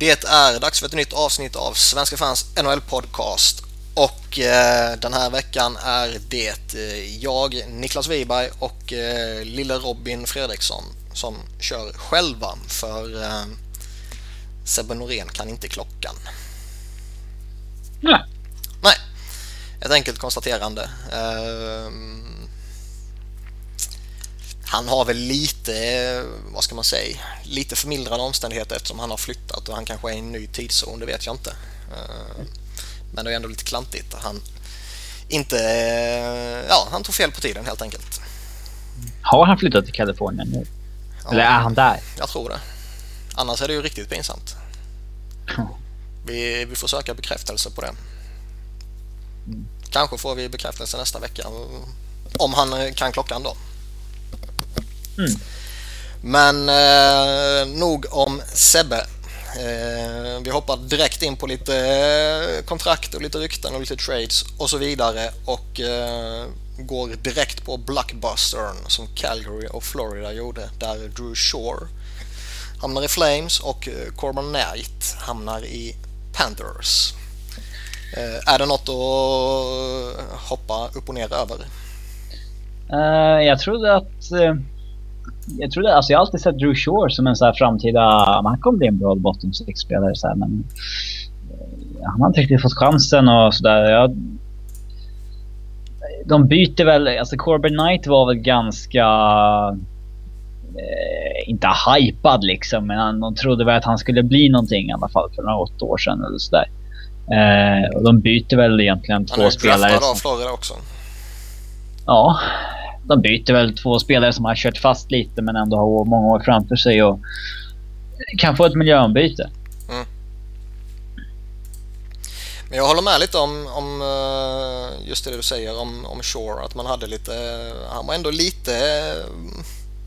Det är dags för ett nytt avsnitt av Svenska fans NHL podcast. Och eh, den här veckan är det eh, jag, Niklas Wiberg och eh, lille Robin Fredriksson som kör själva för eh, Sebbe Norén kan inte klockan. Nej. Nej, ett enkelt konstaterande. Eh, han har väl lite, vad ska man säga, lite förmildrande omständigheter eftersom han har flyttat och han kanske är i en ny tidszon, det vet jag inte. Eh, men det är ändå lite klantigt. Han inte, ja, han tog fel på tiden helt enkelt. Har han flyttat till Kalifornien nu? Ja, Eller är han där? Jag tror det. Annars är det ju riktigt pinsamt. Vi, vi får söka bekräftelse på det. Kanske får vi bekräftelse nästa vecka om han kan klockan då. Mm. Men eh, nog om Sebbe. Eh, vi hoppar direkt in på lite eh, kontrakt och lite rykten och lite trades och så vidare och eh, går direkt på Blockbustern som Calgary och Florida gjorde där Drew Shore hamnar i Flames och eh, Corbin Knight hamnar i Panthers. Eh, är det något att hoppa upp och ner över? Eh, jag trodde att... eh, jag trodde, alltså jag har alltid sett Drew Shore som en så här framtida... Han kommer bli en bra bottom six-spelare så här, men... eh, han har inte riktigt fått chansen och sådär. Jag, de byter väl... Alltså Corbin Knight var väl ganska... Eh, inte hypad liksom, men han, de trodde väl att han skulle bli någonting i alla fall för några åtta år sedan eller sådär. Eh, och de byter väl egentligen Han två är spelare. draftad av Florida också. Ja, de byter väl två spelare som har kört fast lite men ändå har många år framför sig och kan få ett miljöombyte. Mm. Men jag håller med lite om, om eh, just det du säger om, om Shore, att man hade lite, han var ändå lite,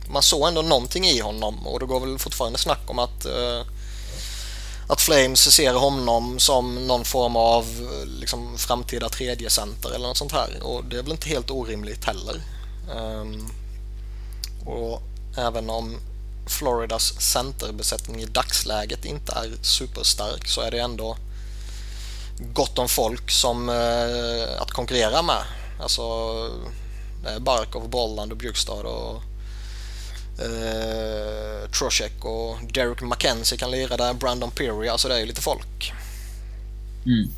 man såg ändå någonting i honom och det går väl fortfarande snack om att, eh, att Flames ser honom som någon form av liksom, framtida tredje center eller något sånt här och det är väl inte helt orimligt heller. Ehm, och även om Floridas centerbesättning i dagsläget inte är superstark så är det ändå gott om folk som eh, att konkurrera med. Alltså det är Barkov, Bolland och Bjurstad och eh, Trocheck och Derek McKenzie kan lira där, Brandon Peary, alltså det är ju lite folk. Mm.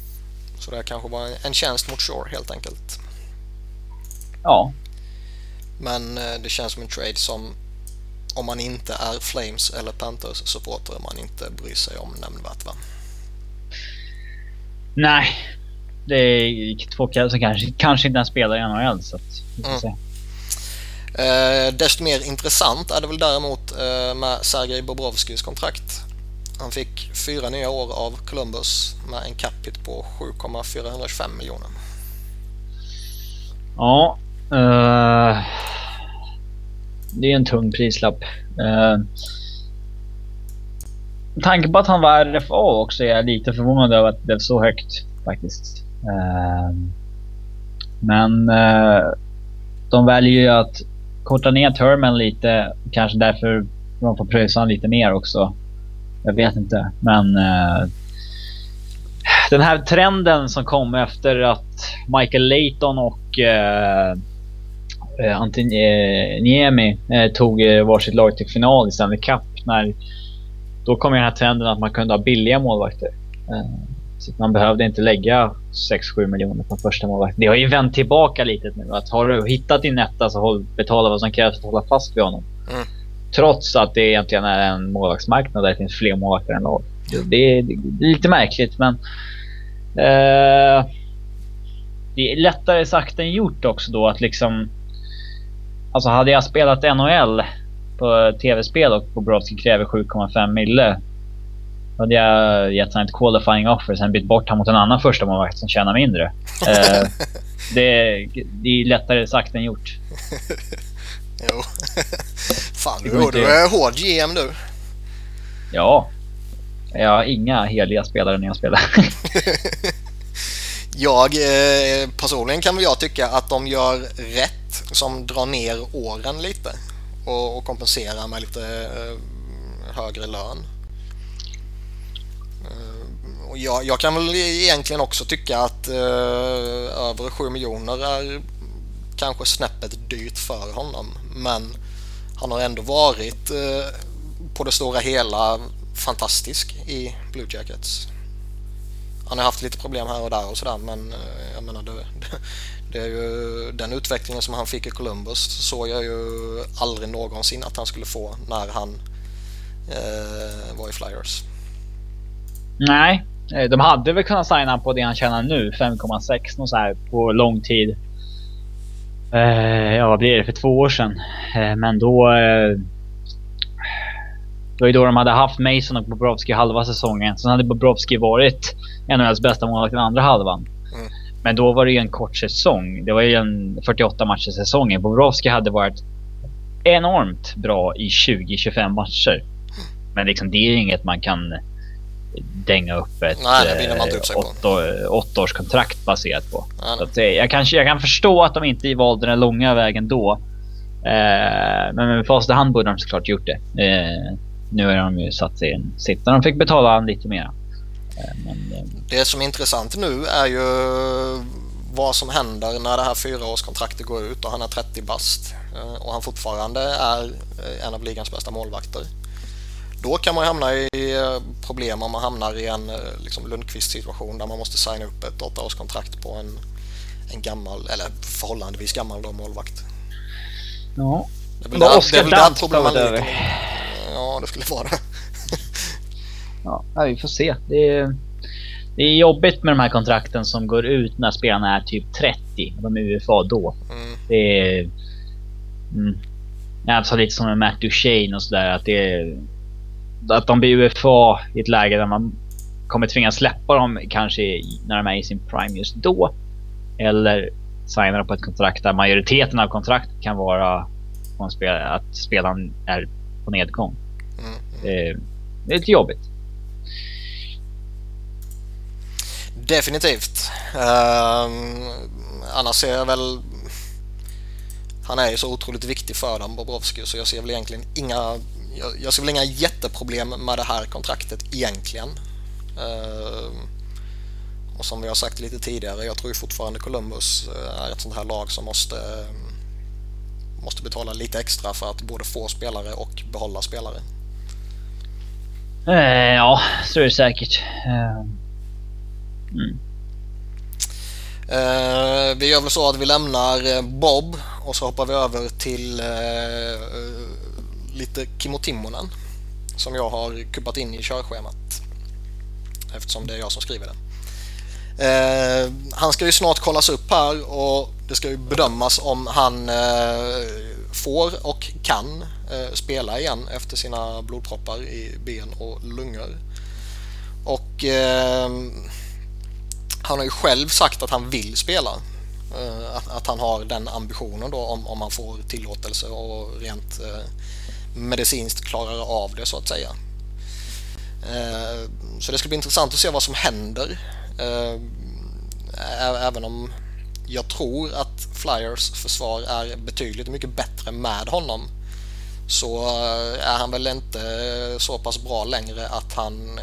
Så det kanske var en tjänst mot Shore helt enkelt. Ja, Men eh, det känns som en trade som om man inte är Flames eller Panthers supporter man inte bryr sig om nämnvärt va? nej. Det är två killar som kanske, kanske inte ens spelar i NHL så att Mm. Eh, desto mer intressant är det väl däremot eh, med Sergej Bobrovskis kontrakt. Han fick fyra nya år av Columbus med en capita på 7,425 miljoner. Ja. Uh, det är en tung prislapp. Uh, med tanke på att han var RFA också är jag lite förvånad över att det blev så högt faktiskt. Uh, men uh, de väljer ju att korta ner termen lite. Kanske därför de får pröjsa honom lite mer också. Jag vet inte. Men uh, den här trenden som kom efter att Michael Layton och eh, eh, Antin eh, eh, tog eh, varsitt lag till final i Stanley Cup. När, då kom den här trenden att man kunde ha billiga målvakter. Eh, så man behövde inte lägga 6-7 miljoner på första målvakt. Det har ju vänt tillbaka lite nu. Att har du hittat din etta så håll, betala vad som krävs för att hålla fast vid honom. Mm. Trots att det egentligen är en målvaktsmarknad där det finns fler målvakter än lag. Det är, det är lite märkligt men... Eh, det är lättare sagt än gjort också då att liksom... Alltså hade jag spelat NHL på tv-spel och Bobrovski kräver 7,5 mille. Då hade jag gett honom ett qualifying offer sen bytt bort honom mot en annan första målvakt som tjänar mindre. Eh, det, det är lättare sagt än gjort. Jo. Fan, du, inte. du är hård GM du. Ja. Jag har inga heliga spelare när jag spelar. Jag eh, personligen kan väl jag tycka att de gör rätt som drar ner åren lite och, och kompenserar med lite eh, högre lön. Eh, och jag, jag, kan väl egentligen också tycka att eh, över 7 miljoner är kanske snäppet dyrt för honom. Men han har ändå varit eh, på det stora hela fantastisk i Blue Jackets. Han har haft lite problem här och där och sådär men eh, jag menar det, det är ju den utvecklingen som han fick i Columbus såg jag ju aldrig någonsin att han skulle få när han eh, var i Flyers. Nej, eh, de hade väl kunnat signa på det han tjänar nu, 5,6 och så här på lång tid. Eh, ja, vad blir det? För två år sedan. Eh, men då... Det var ju då de hade haft Mason och Bobrovski halva säsongen. Sen hade Bobrovski varit NHLs bästa målvakt den andra halvan. Mm. Men då var det ju en kort säsong. Det var ju en 48 matcher säsongen. Bobrovski hade varit enormt bra i 20-25 matcher. Men liksom det är inget man kan dänga upp ett Nej, upp åtta, åtta års kontrakt baserat på. Nej, så att, jag, kan, jag kan förstå att de inte valde den långa vägen då. Eh, men med fast hand borde de såklart gjort det. Eh, nu har de ju satt sig i en sitt där de fick betala lite mer. Eh, men, eh, det som är intressant nu är ju vad som händer när det här fyraårskontraktet går ut och han är 30 bast eh, och han fortfarande är en av ligans bästa målvakter. Då kan man hamna i problem om man hamnar i en liksom Lundqvist-situation där man måste signa upp ett åttaårskontrakt på en, en gammal, eller förhållandevis gammal då, målvakt. Ja. Det är väl där, det är väl där problematiken Ja, det skulle vara ja, vi får se. Det är, det är jobbigt med de här kontrakten som går ut när spelarna är typ 30. De är UFA då. Mm. Det är... Mm, sa lite som med Matt Duchene och sådär att det är att de blir UFA i ett läge där man kommer tvingas släppa dem kanske när de är i sin prime just då. Eller signa dem på ett kontrakt där majoriteten av kontraktet kan vara att spelaren är på nedgång eh, Det, är lite jobbigt. Definitivt. Um, annars ser jag väl... Han är ju så otroligt viktig för dem, Bobrovski, så jag ser väl egentligen inga jag, jag ser väl inga jätteproblem med det här kontraktet egentligen. Um, och som vi har sagt lite tidigare, jag tror fortfarande Columbus eh, är ett sånt här lag som måste, måste betala lite extra för att både få spelare och behålla spelare. Eh, ja, så är det säkert. Eh, mm. Eh, vi gör väl så att vi lämnar eh, Bob och så hoppar vi över till eh, lite Kimmo Timonen som jag har kuppat in i körschemat eftersom det är jag som skriver det. Eh, han ska ju snart kollas upp här och det ska ju bedömas om han eh, får och kan eh, spela igen efter sina blodproppar i ben och lungor. Och eh, han har ju själv sagt att han vill spela. Eh, att, att, han har den ambitionen då om, om han får tillåtelse och rent eh, medicinskt klarar av det så att säga. Eh, så det ska bli intressant att se vad som händer. Eh, även om jag tror att Flyers försvar är betydligt mycket bättre med honom så eh, är han väl inte så pass bra längre att han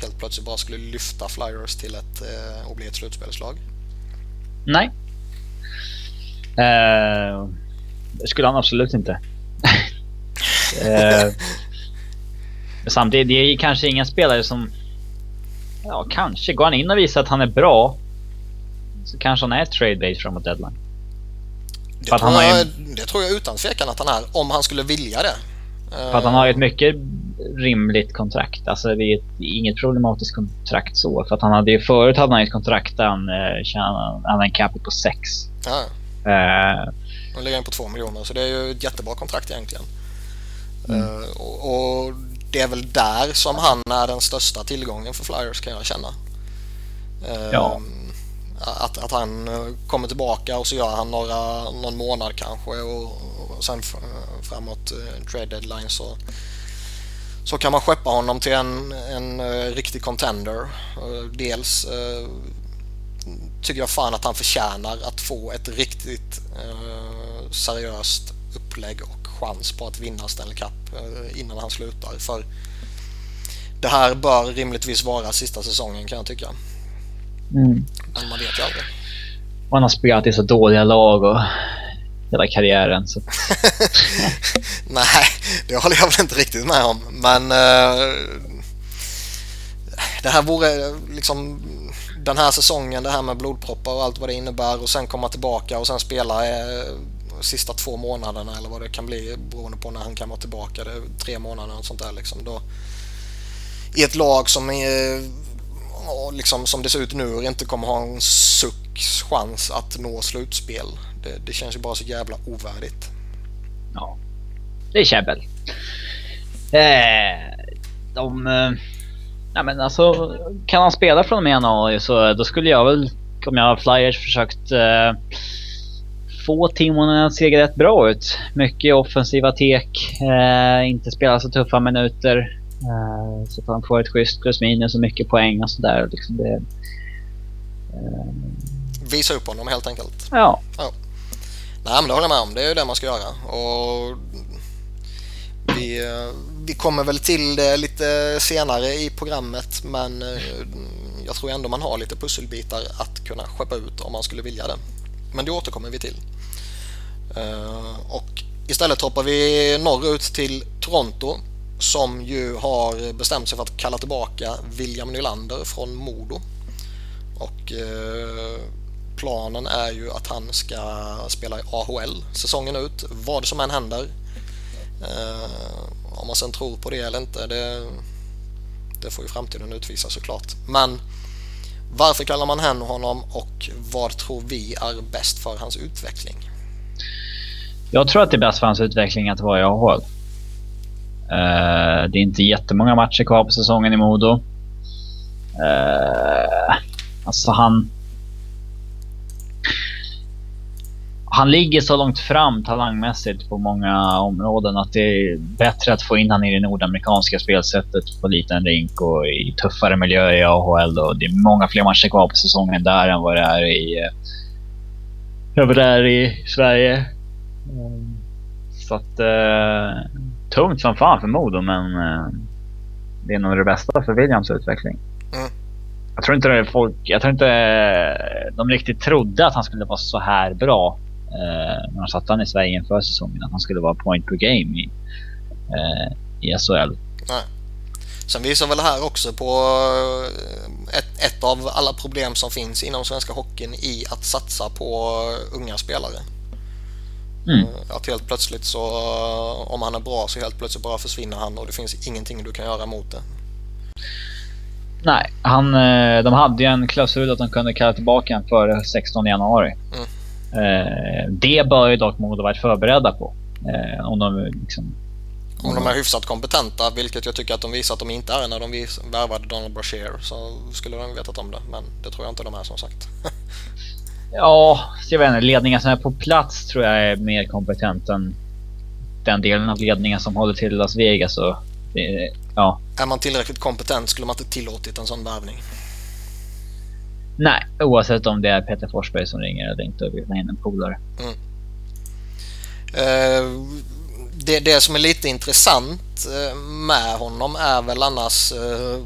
helt plötsligt bara skulle lyfta Flyers till ett och bli ett slutspelslag. Nej. Uh, det skulle han absolut inte. Eh, samtidigt, det är kanske ingen spelare som... Ja, kanske. Går han in och visar att han är bra så kanske han är trade base framåt deadline. Det, tror jag, ju, det tror jag utan tvekan att han är, om han skulle vilja det. För att han har ett mycket rimligt kontrakt. Alltså det är ett, inget problematiskt kontrakt så. För att han hade ju förut hade han ett kontrakt där han eh, tjänade, en capita på 6. Ja. Ligger han på 2 miljoner så det är ju ett jättebra kontrakt egentligen. Mm. Uh, och, och, det är väl där som han är den största tillgången för Flyers kan jag känna. Uh, ja. Att, att han eh, kommer tillbaka och så gör han några, någon månad kanske och, och sen framåt uh, trade deadline så, så kan man skeppa honom till en, en uh, riktig contender. dels tycker jag fan att han förtjänar att få ett riktigt seriöst upplägg och chans på att vinna Stanley Cup eh, innan han slutar. För det här bör rimligtvis vara sista säsongen kan jag tycka. Mm. Men man vet ju aldrig. Han har spelat i så dåliga lag och hela karriären. Så. Nej, det håller jag väl inte riktigt med om. Men uh, det här vore liksom den här säsongen, det här med blodproppar och allt vad det innebär och sen komma tillbaka och sen spela eh, sista två månaderna eller vad det kan bli beroende på när han kan vara tillbaka. Det är tre månader och sånt där liksom. Då, I ett lag som är, liksom, som det ser ut nu inte kommer ha en sucks chans att nå slutspel. Det, det känns ju bara så jävla ovärdigt. Ja, det är käbbel. Eh, de... Eh, nej men alltså, kan han spela från och med januari så eh, då skulle jag väl, om jag har flyers, försökt eh, få Timonen att se rätt bra ut. Mycket offensiva tek, eh, inte spela så tuffa minuter. Eh, så att han får ett schysst plus minus och mycket poäng och sådär. Liksom det, eh. Visa upp honom helt enkelt. Ja. ja. Nej men det håller jag med om. Det är ju det man ska göra. Och vi, eh, vi kommer väl till det lite senare i programmet men jag tror ändå man har lite pusselbitar att kunna skeppa ut om man skulle vilja det. Men det återkommer vi till. Och istället hoppar vi norrut till Toronto som ju har bestämt sig för att kalla tillbaka William Nylander från Modo. Och eh, planen är ju att han ska spela i AHL säsongen ut, vad som än händer. Eh, om man sen tror på det eller inte, det, det får ju framtiden utvisa såklart. Men varför kallar man hem honom och vad tror vi är bäst för hans utveckling? Jag tror att det är bäst för hans utveckling att vara i AHL. Eh, det är inte jättemånga matcher kvar på säsongen i Modo. Eh, alltså han han ligger så långt fram talangmässigt på många områden att det är bättre att få in honom i det nordamerikanska spelsättet på liten rink och i tuffare miljöer i AHL. Och det är många fler matcher kvar på säsongen där än vad det är i, eh, över där det i Sverige. Så att tungt som fan för Modo men äh, det är nog det bästa för Williams utveckling. Mm. Jag tror inte det folk, jag tror inte de riktigt trodde att han skulle vara så här bra eh, när de satte han i Sverige inför säsongen att han skulle vara point per game i, eh, i SHL. Nej. Sen visar väl det här också på eh, ett, ett av alla problem som finns inom svenska hockeyn i att satsa på unga spelare. Mm. Eh, att helt plötsligt så, eh, om han är bra så helt plötsligt bara försvinner han och det finns ingenting du kan göra mot det. Nej, han, de hade ju en klausul att de kunde kalla tillbaka honom före 16 januari. Mm. Eh, det bör ju dock Modo varit förberedda på. Eh, om de liksom... Om de är hyfsat kompetenta, vilket jag tycker att de visar att de inte är när de värvade Donald Brashear, så skulle de vetat om det. Men det tror jag inte de är som sagt. ja, jag vet inte. Ledningen som är på plats tror jag är mer kompetent än den delen av ledningen som håller till Las Vegas. Och, ja. Är man tillräckligt kompetent skulle man inte tillåtit en sån värvning. Nej, oavsett om det är Peter Forsberg som ringer eller inte och vill ha in en polare. Mm. Uh, det, det som är lite intressant eh, med honom är väl annars uh,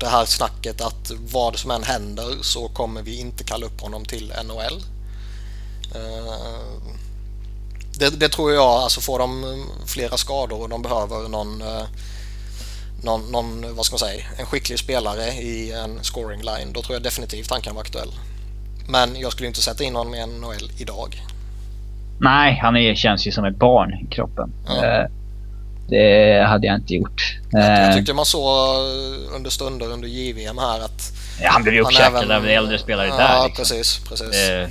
det här snacket att vad som än händer så kommer vi inte kalla upp honom till NHL. Uh, det, det, tror jag, alltså får de flera skador och de behöver någon någon, någon, vad ska man säga, en skicklig spelare i en scoring line, då tror jag definitivt han kan vara aktuell. Men jag skulle inte sätta in honom i NHL idag. Nej, han är, känns ju som ett barn i kroppen. Ja. Eh, det hade jag inte gjort. Jag, jag tyckte man såg under stunder under JVM här att... Ja, han blev ju uppkäkad av äldre spelare ja, där. Ja, liksom. precis. precis. Eh,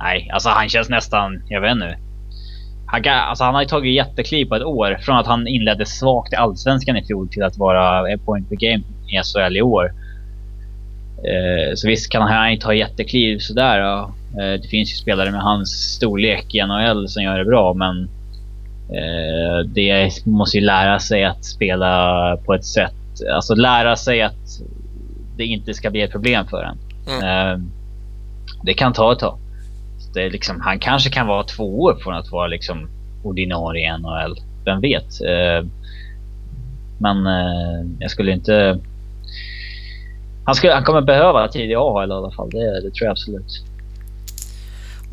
nej, alltså han känns nästan, jag vet inte. Han, alltså han har ju tagit jättekliv på ett år. Från att han inledde svagt i Allsvenskan i fjol till att vara point per game i SHL i år. Eh, så visst kan han ju ta jättekliv sådär. Eh, det finns ju spelare med hans storlek i NHL som gör det bra men eh, det måste ju lära sig att spela på ett sätt, alltså lära sig att det inte ska bli ett problem för en. Mm. Eh, det kan ta ett tag det liksom, han kanske kan vara två år från att vara liksom ordinarie i NHL. Vem vet? Eh, Men eh, jag skulle inte... Han, skulle, han kommer behöva tid i AHL i alla fall. Det, det tror jag absolut.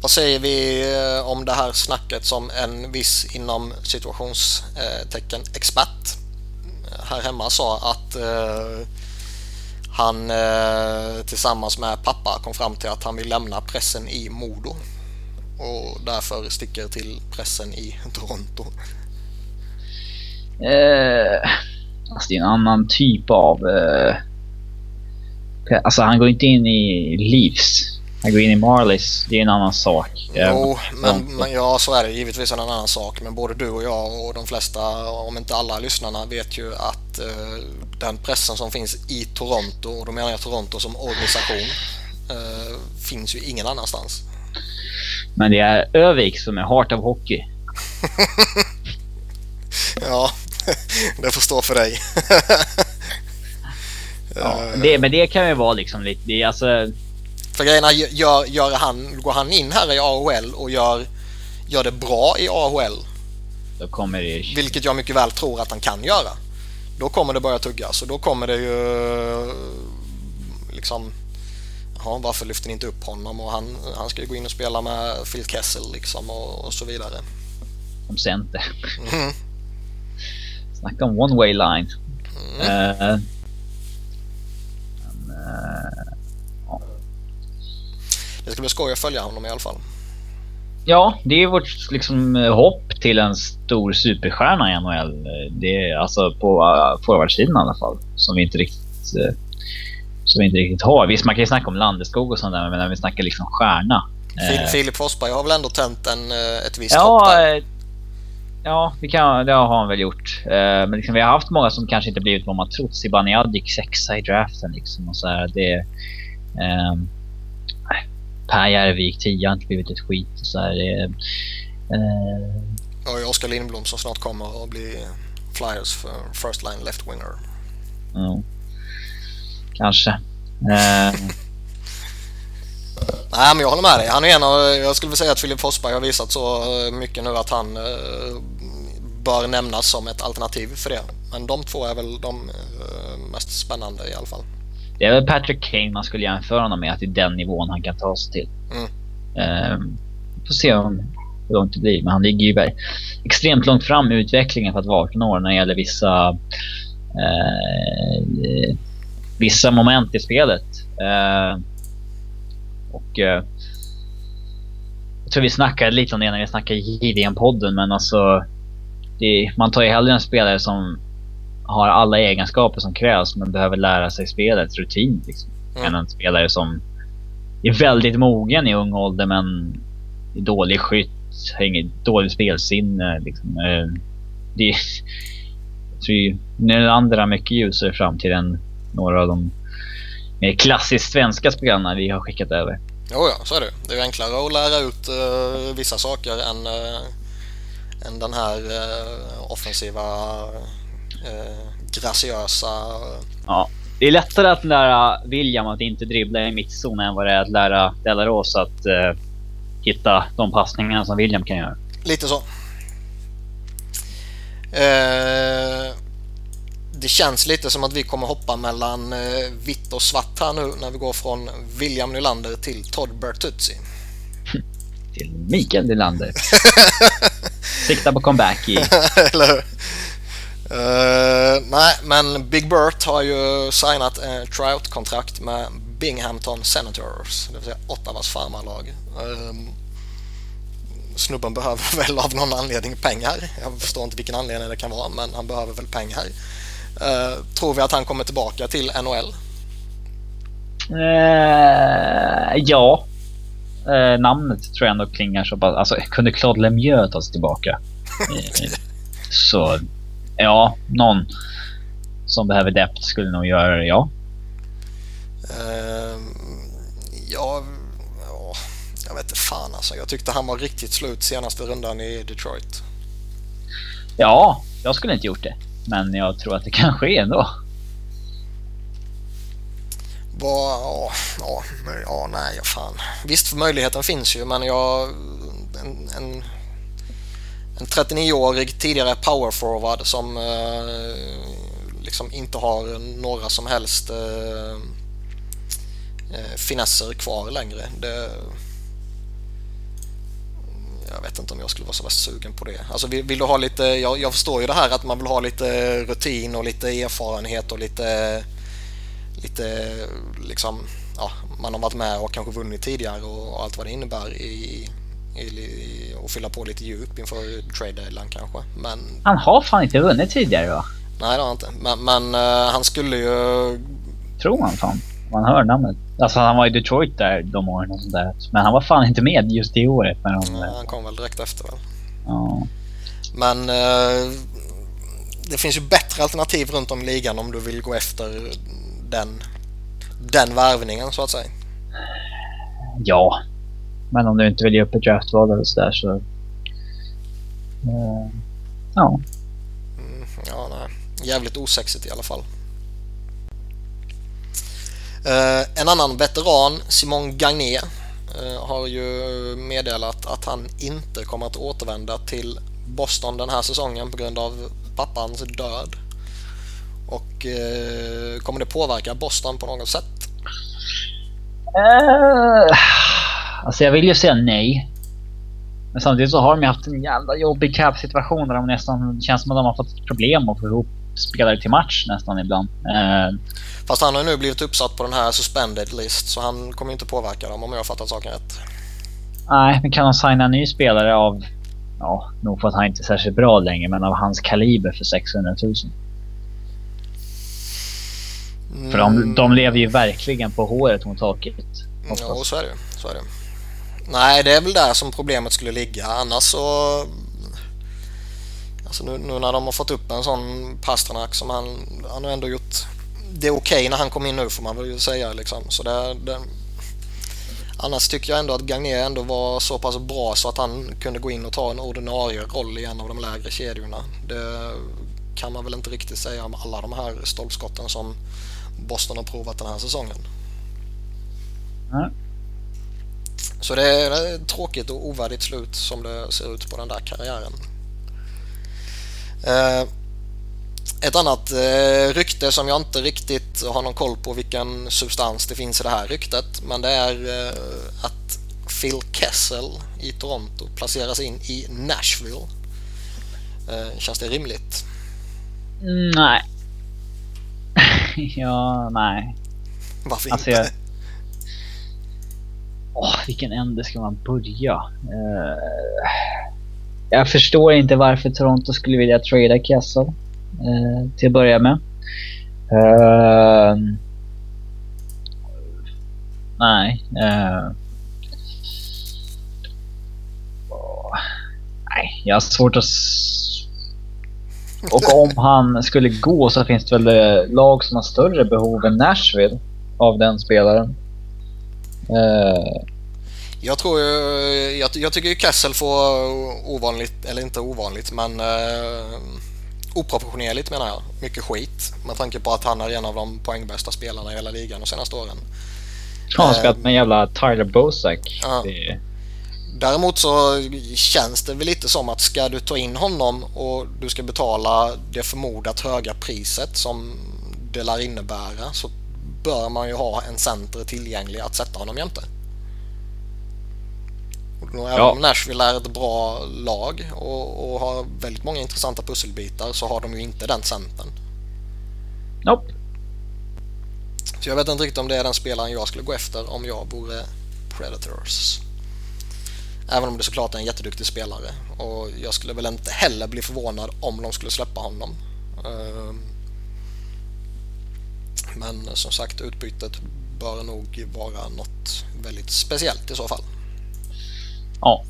Vad säger vi eh, om det här snacket som en viss inom situationstecken eh, expert eh, här hemma sa att han tillsammans med pappa kom fram till att han vill lämna pressen i Modo och därför sticker till pressen i Toronto. Eh, alltså det är en annan typ av... Eh, alltså han går inte in i Leafs. Han går in i Marlies. Det är en annan sak. Jo, men, men ja, så är det givetvis en annan sak. Men både du och jag och de flesta, om inte alla lyssnarna, vet ju att eh, den pressen som finns i Toronto, och då menar jag Toronto som organisation, eh, finns ju ingen annanstans. Men det är Övik som är heart of hockey. ja, det får stå för dig. ja, det, men det kan ju vara liksom lite... Det, alltså... För grejerna, gör, gör han, går han in här i AHL och gör, gör det bra i AHL. Då kommer det... Vilket jag mycket väl tror att han kan göra. Då kommer det börja tuggas och då kommer det ju liksom ja, varför lyfter ni inte upp honom? Och han, han ska ju gå in och spela med Phil Kessel liksom och, och så vidare. Som center. Mm. Snacka om one way line. Mm. Uh, men, uh. Det ska bli skoj att följa honom i alla fall. Ja, det är vårt liksom, hopp till en stor superstjärna i NHL. Det är alltså på uh, forwardsidan i alla fall. Som vi inte riktigt uh, som vi inte riktigt har. Visst, man kan ju snacka om Landeskog och sånt där, men när vi snackar liksom stjärna. Eh, Filip Forsberg har väl ändå tänt en, eh, ett visst ja, hopp där? Eh, ja, det, kan, det har han väl gjort. Men liksom, vi har haft många som kanske inte blivit vad man trott. Zibanejad sexa i draften liksom. Och så här, det, eh, per Järvik tia har inte blivit ett skit. Så här, eh, och Oskar Lindblom som snart kommer att bli Flyers för first line left winger. Mm kanske. Eh. Nej, men jag håller med dig. Han är en av, jag skulle vilja säga att Filip Forsberg har visat så mycket nu att han eh, bör nämnas som ett alternativ för det. Men de två är väl de eh, mest spännande i alla fall. Det är väl Patrick Kane man skulle jämföra honom med, att det är den nivån han kan ta sig till. Mm. Eh, får se om, hur långt det blir, men han ligger ju extremt långt fram i utvecklingen för att vara 18 år när det gäller vissa eh, vissa moment i spelet. Eh, och eh, jag tror vi snackade lite om det när vi snackade JVM-podden, men alltså det, man tar ju hellre en spelare som har alla egenskaper som krävs men behöver lära sig spelets rutin. Liksom, mm. Än en spelare som är väldigt mogen i ung ålder men är dålig skytt, har inget dåligt spelsinne. Liksom. Eh, det, jag tror ju Nylander har mycket ljusare framtid än några av de mer klassiskt svenska spelarna vi har skickat över. Jo, ja, så är det. Det är enklare att lära ut uh, vissa saker än, uh, än den här uh, offensiva, graciösa... Ja, det är lättare att lära William att inte dribbla i mittzon än vad det är att lära Delaros att hitta de passningarna som William kan göra. Lite så det känns lite som att vi kommer hoppa mellan eh, vitt och svart här nu när vi går från William Nylander till Todd Bertuzzi. till Mikael Nylander. Sikta på comeback i... Eller hur? Uh, nej, men Big Bert har ju signat ett tryout-kontrakt med Binghamton Senators, det vill säga Ottawas farmarlag. Uh, snubben behöver väl av någon anledning pengar. Jag förstår inte vilken anledning det kan vara, men han behöver väl pengar. Uh, tror vi att han kommer tillbaka till NHL? Uh, eh, ja. Uh, namnet tror jag ändå klingar så pass... Alltså, kunde Claude Lemieux ta sig tillbaka? så ja, någon som behöver dept skulle nog göra det, ja. ja, jag vet inte fan alltså. Jag tyckte han var riktigt slut senaste rundan i Detroit. Ja, jag skulle inte gjort det. Men jag tror att det kan ske ändå. Vad, ja, ja, ja, nej, fan. Visst, möjligheten finns ju, men jag... En, en 39-årig tidigare powerforward som eh, liksom inte har några som helst eh, eh, finesser kvar längre. Det, jag vet inte om jag skulle vara så värst sugen på det. Alltså vill, vill du ha lite, jag, jag, förstår ju det här att man vill ha lite rutin och lite erfarenhet och lite, lite liksom, ja, man har varit med och kanske vunnit tidigare och, och allt vad det innebär i, i, och fylla på lite djup inför trade deadline kanske. Men... Han har fan inte vunnit tidigare va? Nej det har han inte. Men, men uh, han skulle ju... Tror man fan. Man hör namnet. Alltså han var i Detroit där de åren och sånt där. Men han var fan inte med just det året. Men de, ja, han kom väl direkt efter väl. Ja. Men uh, det finns ju bättre alternativ runt om i ligan om du vill gå efter den, den värvningen så att säga. Ja, men om du inte vill ge upp ett draftval eller sådär så... Uh, ja. Mm, ja, nej. Jävligt osexigt i alla fall. Uh, en annan veteran, Simon Gagné, uh, har ju meddelat att han inte kommer att återvända till Boston den här säsongen på grund av pappans död. Och uh, kommer det påverka Boston på något sätt? Alltså jag vill ju säga nej. Men samtidigt så har de ju haft en jävla jobbig cap-situation där de nästan känns som att de har fått problem att få ihop spelare till match nästan ibland. Eh, Fast han har nu blivit uppsatt på den här suspended list så han kommer inte påverka dem om jag har fattat saken rätt. Nej, men kan de signa en ny spelare av, ja, nog för att han inte är särskilt bra längre, men av hans kaliber för 600 000? Mm. För de, de lever ju verkligen på håret mot taket. Ja, så är det. Så är det. Nej, det är väl där som problemet skulle ligga. Annars så... Alltså nu, nu när de har fått upp en sån Pasternak som han, han har ändå gjort... Det är okej okay när han kom in nu får man väl säga liksom. Så det, det, annars tycker jag ändå att Gagné ändå var så pass bra så att han kunde gå in och ta en ordinarie roll i en av de lägre kedjorna. Det kan man väl inte riktigt säga om alla de här stolpskotten som Boston har provat den här säsongen. Mm. Så det är ett tråkigt och ovärdigt slut som det ser ut på den där karriären. Eh, ett annat eh, rykte som jag inte riktigt har någon koll på vilken substans det finns i det här ryktet men det är eh, att Phil Kessel i Toronto placeras in i Nashville. Känns det rimligt? Nej. ja, nej. Varför alltså, inte? Jag vilken ände ska man börja? Uh, jag förstår inte varför Toronto skulle vilja trada Kessel uh, till att börja med. Uh, nej. Eh, nej, jag har svårt att... Och om han skulle gå så finns det väl lag som har större behov än Nashville av den spelaren. Uh, jag tror jag, jag tycker ju Kessel får ovanligt, eller inte ovanligt, men uh, oproportionerligt menar jag. Mycket skit med tanke på att han är en av de poängbästa spelarna i hela ligan de senaste åren. Han har spelat med jävla Tyler Bosak. Ja. Det... Däremot så känns det väl lite som att ska du ta in honom och du ska betala det förmodat höga priset som det lär innebära så bör man ju ha en center tillgänglig att sätta honom jämte. Och även om Nashville är ett bra lag och, och, har väldigt många intressanta pusselbitar så har de ju inte den centern. Nope. Så jag vet inte riktigt om det är den spelaren jag skulle gå efter om jag vore Predators. Även om det såklart är en jätteduktig spelare och jag skulle väl inte heller bli förvånad om de skulle släppa honom. Ehm, men som sagt utbytet bör nog vara något väldigt speciellt i så fall. Ja.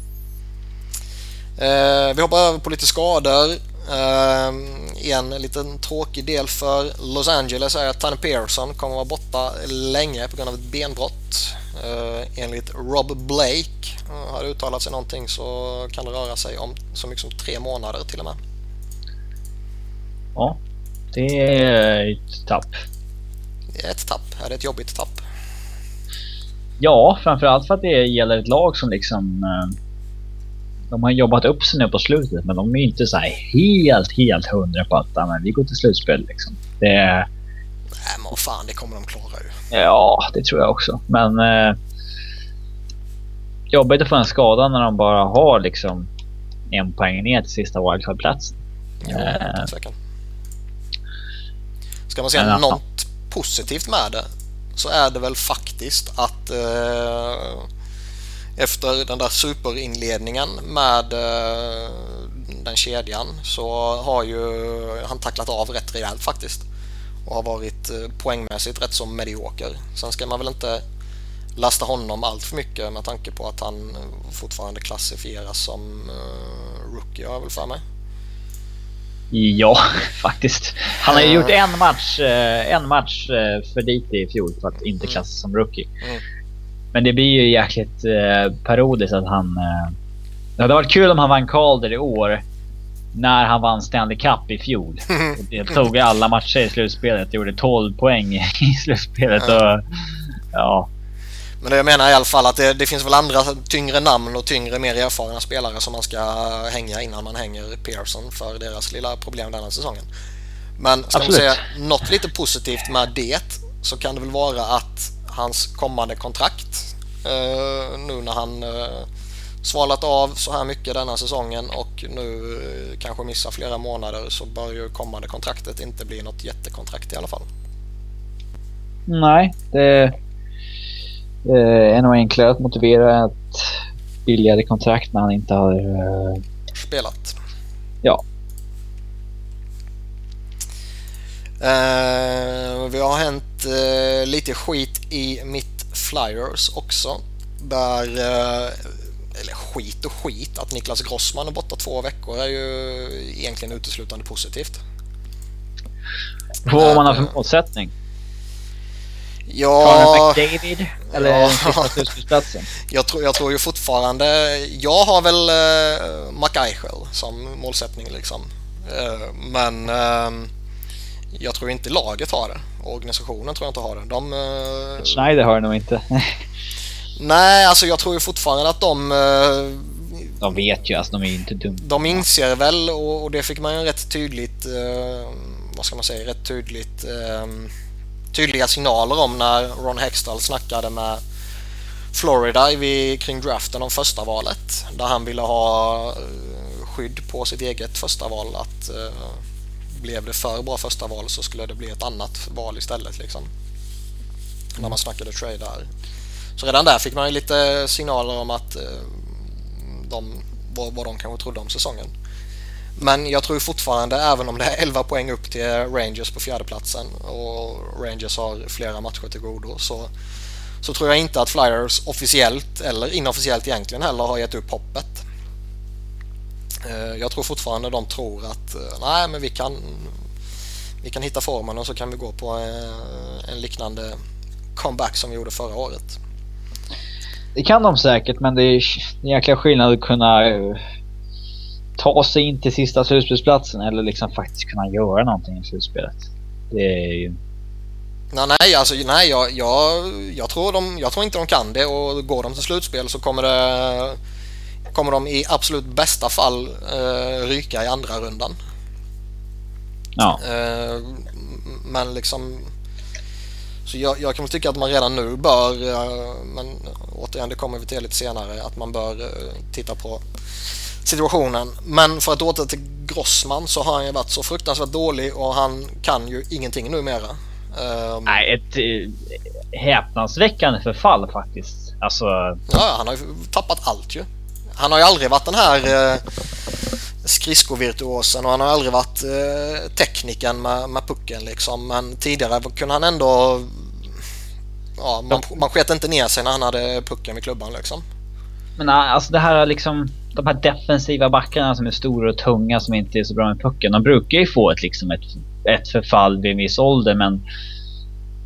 Eh, vi hoppar över på lite skador. Eh, en liten tråkig del för Los Angeles är att Tanner Pearson kommer vara borta länge på grund av ett benbrott. Eh, enligt Rob Blake har det uttalat sig någonting så kan det röra sig om så mycket som tre månader till och med. Ja, det är ett tapp. Det är ett tapp. Är det ett jobbigt tapp? Ja, framförallt för att det gäller ett lag som liksom... Eh, de har jobbat upp sig nu på slutet men de är inte så helt, helt hundra på att ja, vi går till slutspel. Liksom. Det, Nej men fan, det kommer de klara ju. Ja, det tror jag också. Men eh, jobbigt att få en skada när de bara har liksom en poäng ner till sista wildcard-platsen. Ja, Eh. säkert. Ska man säga Men, något positivt med det så är det väl faktiskt att eh, efter den där superinledningen med eh, den kedjan så har ju han tacklat av rätt rejält faktiskt och har varit eh, poängmässigt rätt så medioker. Sen ska man väl inte lasta honom allt för mycket med tanke på att han fortfarande klassifieras som eh, rookie har jag väl för mig. Ja, faktiskt. Han har ju gjort en match, eh, en match eh, för lite i fjol för att inte klassas som rookie. Mm. Men det blir ju jäkligt eh, parodiskt att han... Det hade varit kul om han vann Calder i år. När han vann Stanley Cup i fjol. Och deltog i alla matcher i slutspelet. Gjorde 12 poäng i slutspelet. Och, ja, Men det jag menar i alla fall att det, det finns väl andra tyngre namn och tyngre, mer erfarna spelare som man ska hänga innan man hänger Pearson för deras lilla problem denna säsongen. Men ska man Absolut. säga något lite positivt med det så kan det väl vara att hans kommande kontrakt eh, nu när han eh, svalat av så här mycket denna säsongen och nu eh, kanske missar flera månader så bör ju kommande kontraktet inte bli något jättekontrakt i alla fall. nej. Det eh, är nog enklare att motivera ett billigare kontrakt när han inte har... Eh, spelat. Ja. Eh, vi har hänt eh, lite skit i mitt Flyers också. Där, eh, eller skit och skit, att Niklas Grossman är borta två veckor är ju egentligen uteslutande positivt. vad man har för målsättning. Connor Ja, McDavid eller Ja. sista slutspelsplatsen? jag tror, jag tror ju fortfarande, jag har väl eh, McEichel som målsättning liksom. Eh, men eh, jag tror inte laget har det. Organisationen tror jag inte har det. De, eh, Schneider har det nog inte. Nej, alltså jag tror ju fortfarande att de, eh, De vet ju, alltså de är ju inte dumma. de inser väl och och det fick man ju rätt tydligt, vad ska man säga, rätt tydligt eh, tydliga signaler om när Ron Hextall snackade med Florida vid, kring draften om första valet där han ville ha eh, skydd på sitt eget första val att eh, blev det för bra första val så skulle det bli ett annat val istället liksom. När man snackade trade där. Så redan där fick man ju lite signaler om att eh, de, vad, vad de kanske trodde om säsongen. Men jag tror fortfarande, även om det är 11 poäng upp till Rangers på fjärdeplatsen och Rangers har flera matcher till godo så, så tror jag inte att Flyers officiellt eller inofficiellt egentligen heller har gett upp hoppet. Eh, jag tror fortfarande de tror att eh, nej men vi kan vi kan hitta formen och så kan vi gå på eh, en liknande comeback som vi gjorde förra året. Det kan de säkert, men det är en jäkla skillnad att kunna ta sig in till sista slutspelsplatsen eller liksom faktiskt kunna göra någonting i slutspelet. Det är ju... Nej, nej, alltså, nej jag, jag, jag, tror de, jag tror inte de kan det och går de till slutspel så kommer, det, kommer de i absolut bästa fall eh, ryka i andra rundan. Ja. Eh, men liksom så jag, jag kan väl tycka att man redan nu bör, eh, men återigen det kommer vi till lite senare, att man bör titta på situationen. Men för att åter till Grossman så har han ju varit så fruktansvärt dålig och han kan ju ingenting numera. Um, Nej, ett eh, häpnadsväckande förfall faktiskt. Alltså, Ja, han har ju tappat allt ju. Han har ju aldrig varit den här eh, skridskovirtuosen och han har aldrig varit eh, tekniken med, med pucken liksom. Men tidigare kunde han ändå... Ja, man, man sket inte ner sig när han hade pucken vid klubban liksom. men alltså det här liksom... De här defensiva backarna som är stora och tunga som inte är så bra med pucken. De brukar ju få ett, liksom ett, ett förfall vid en viss ålder men...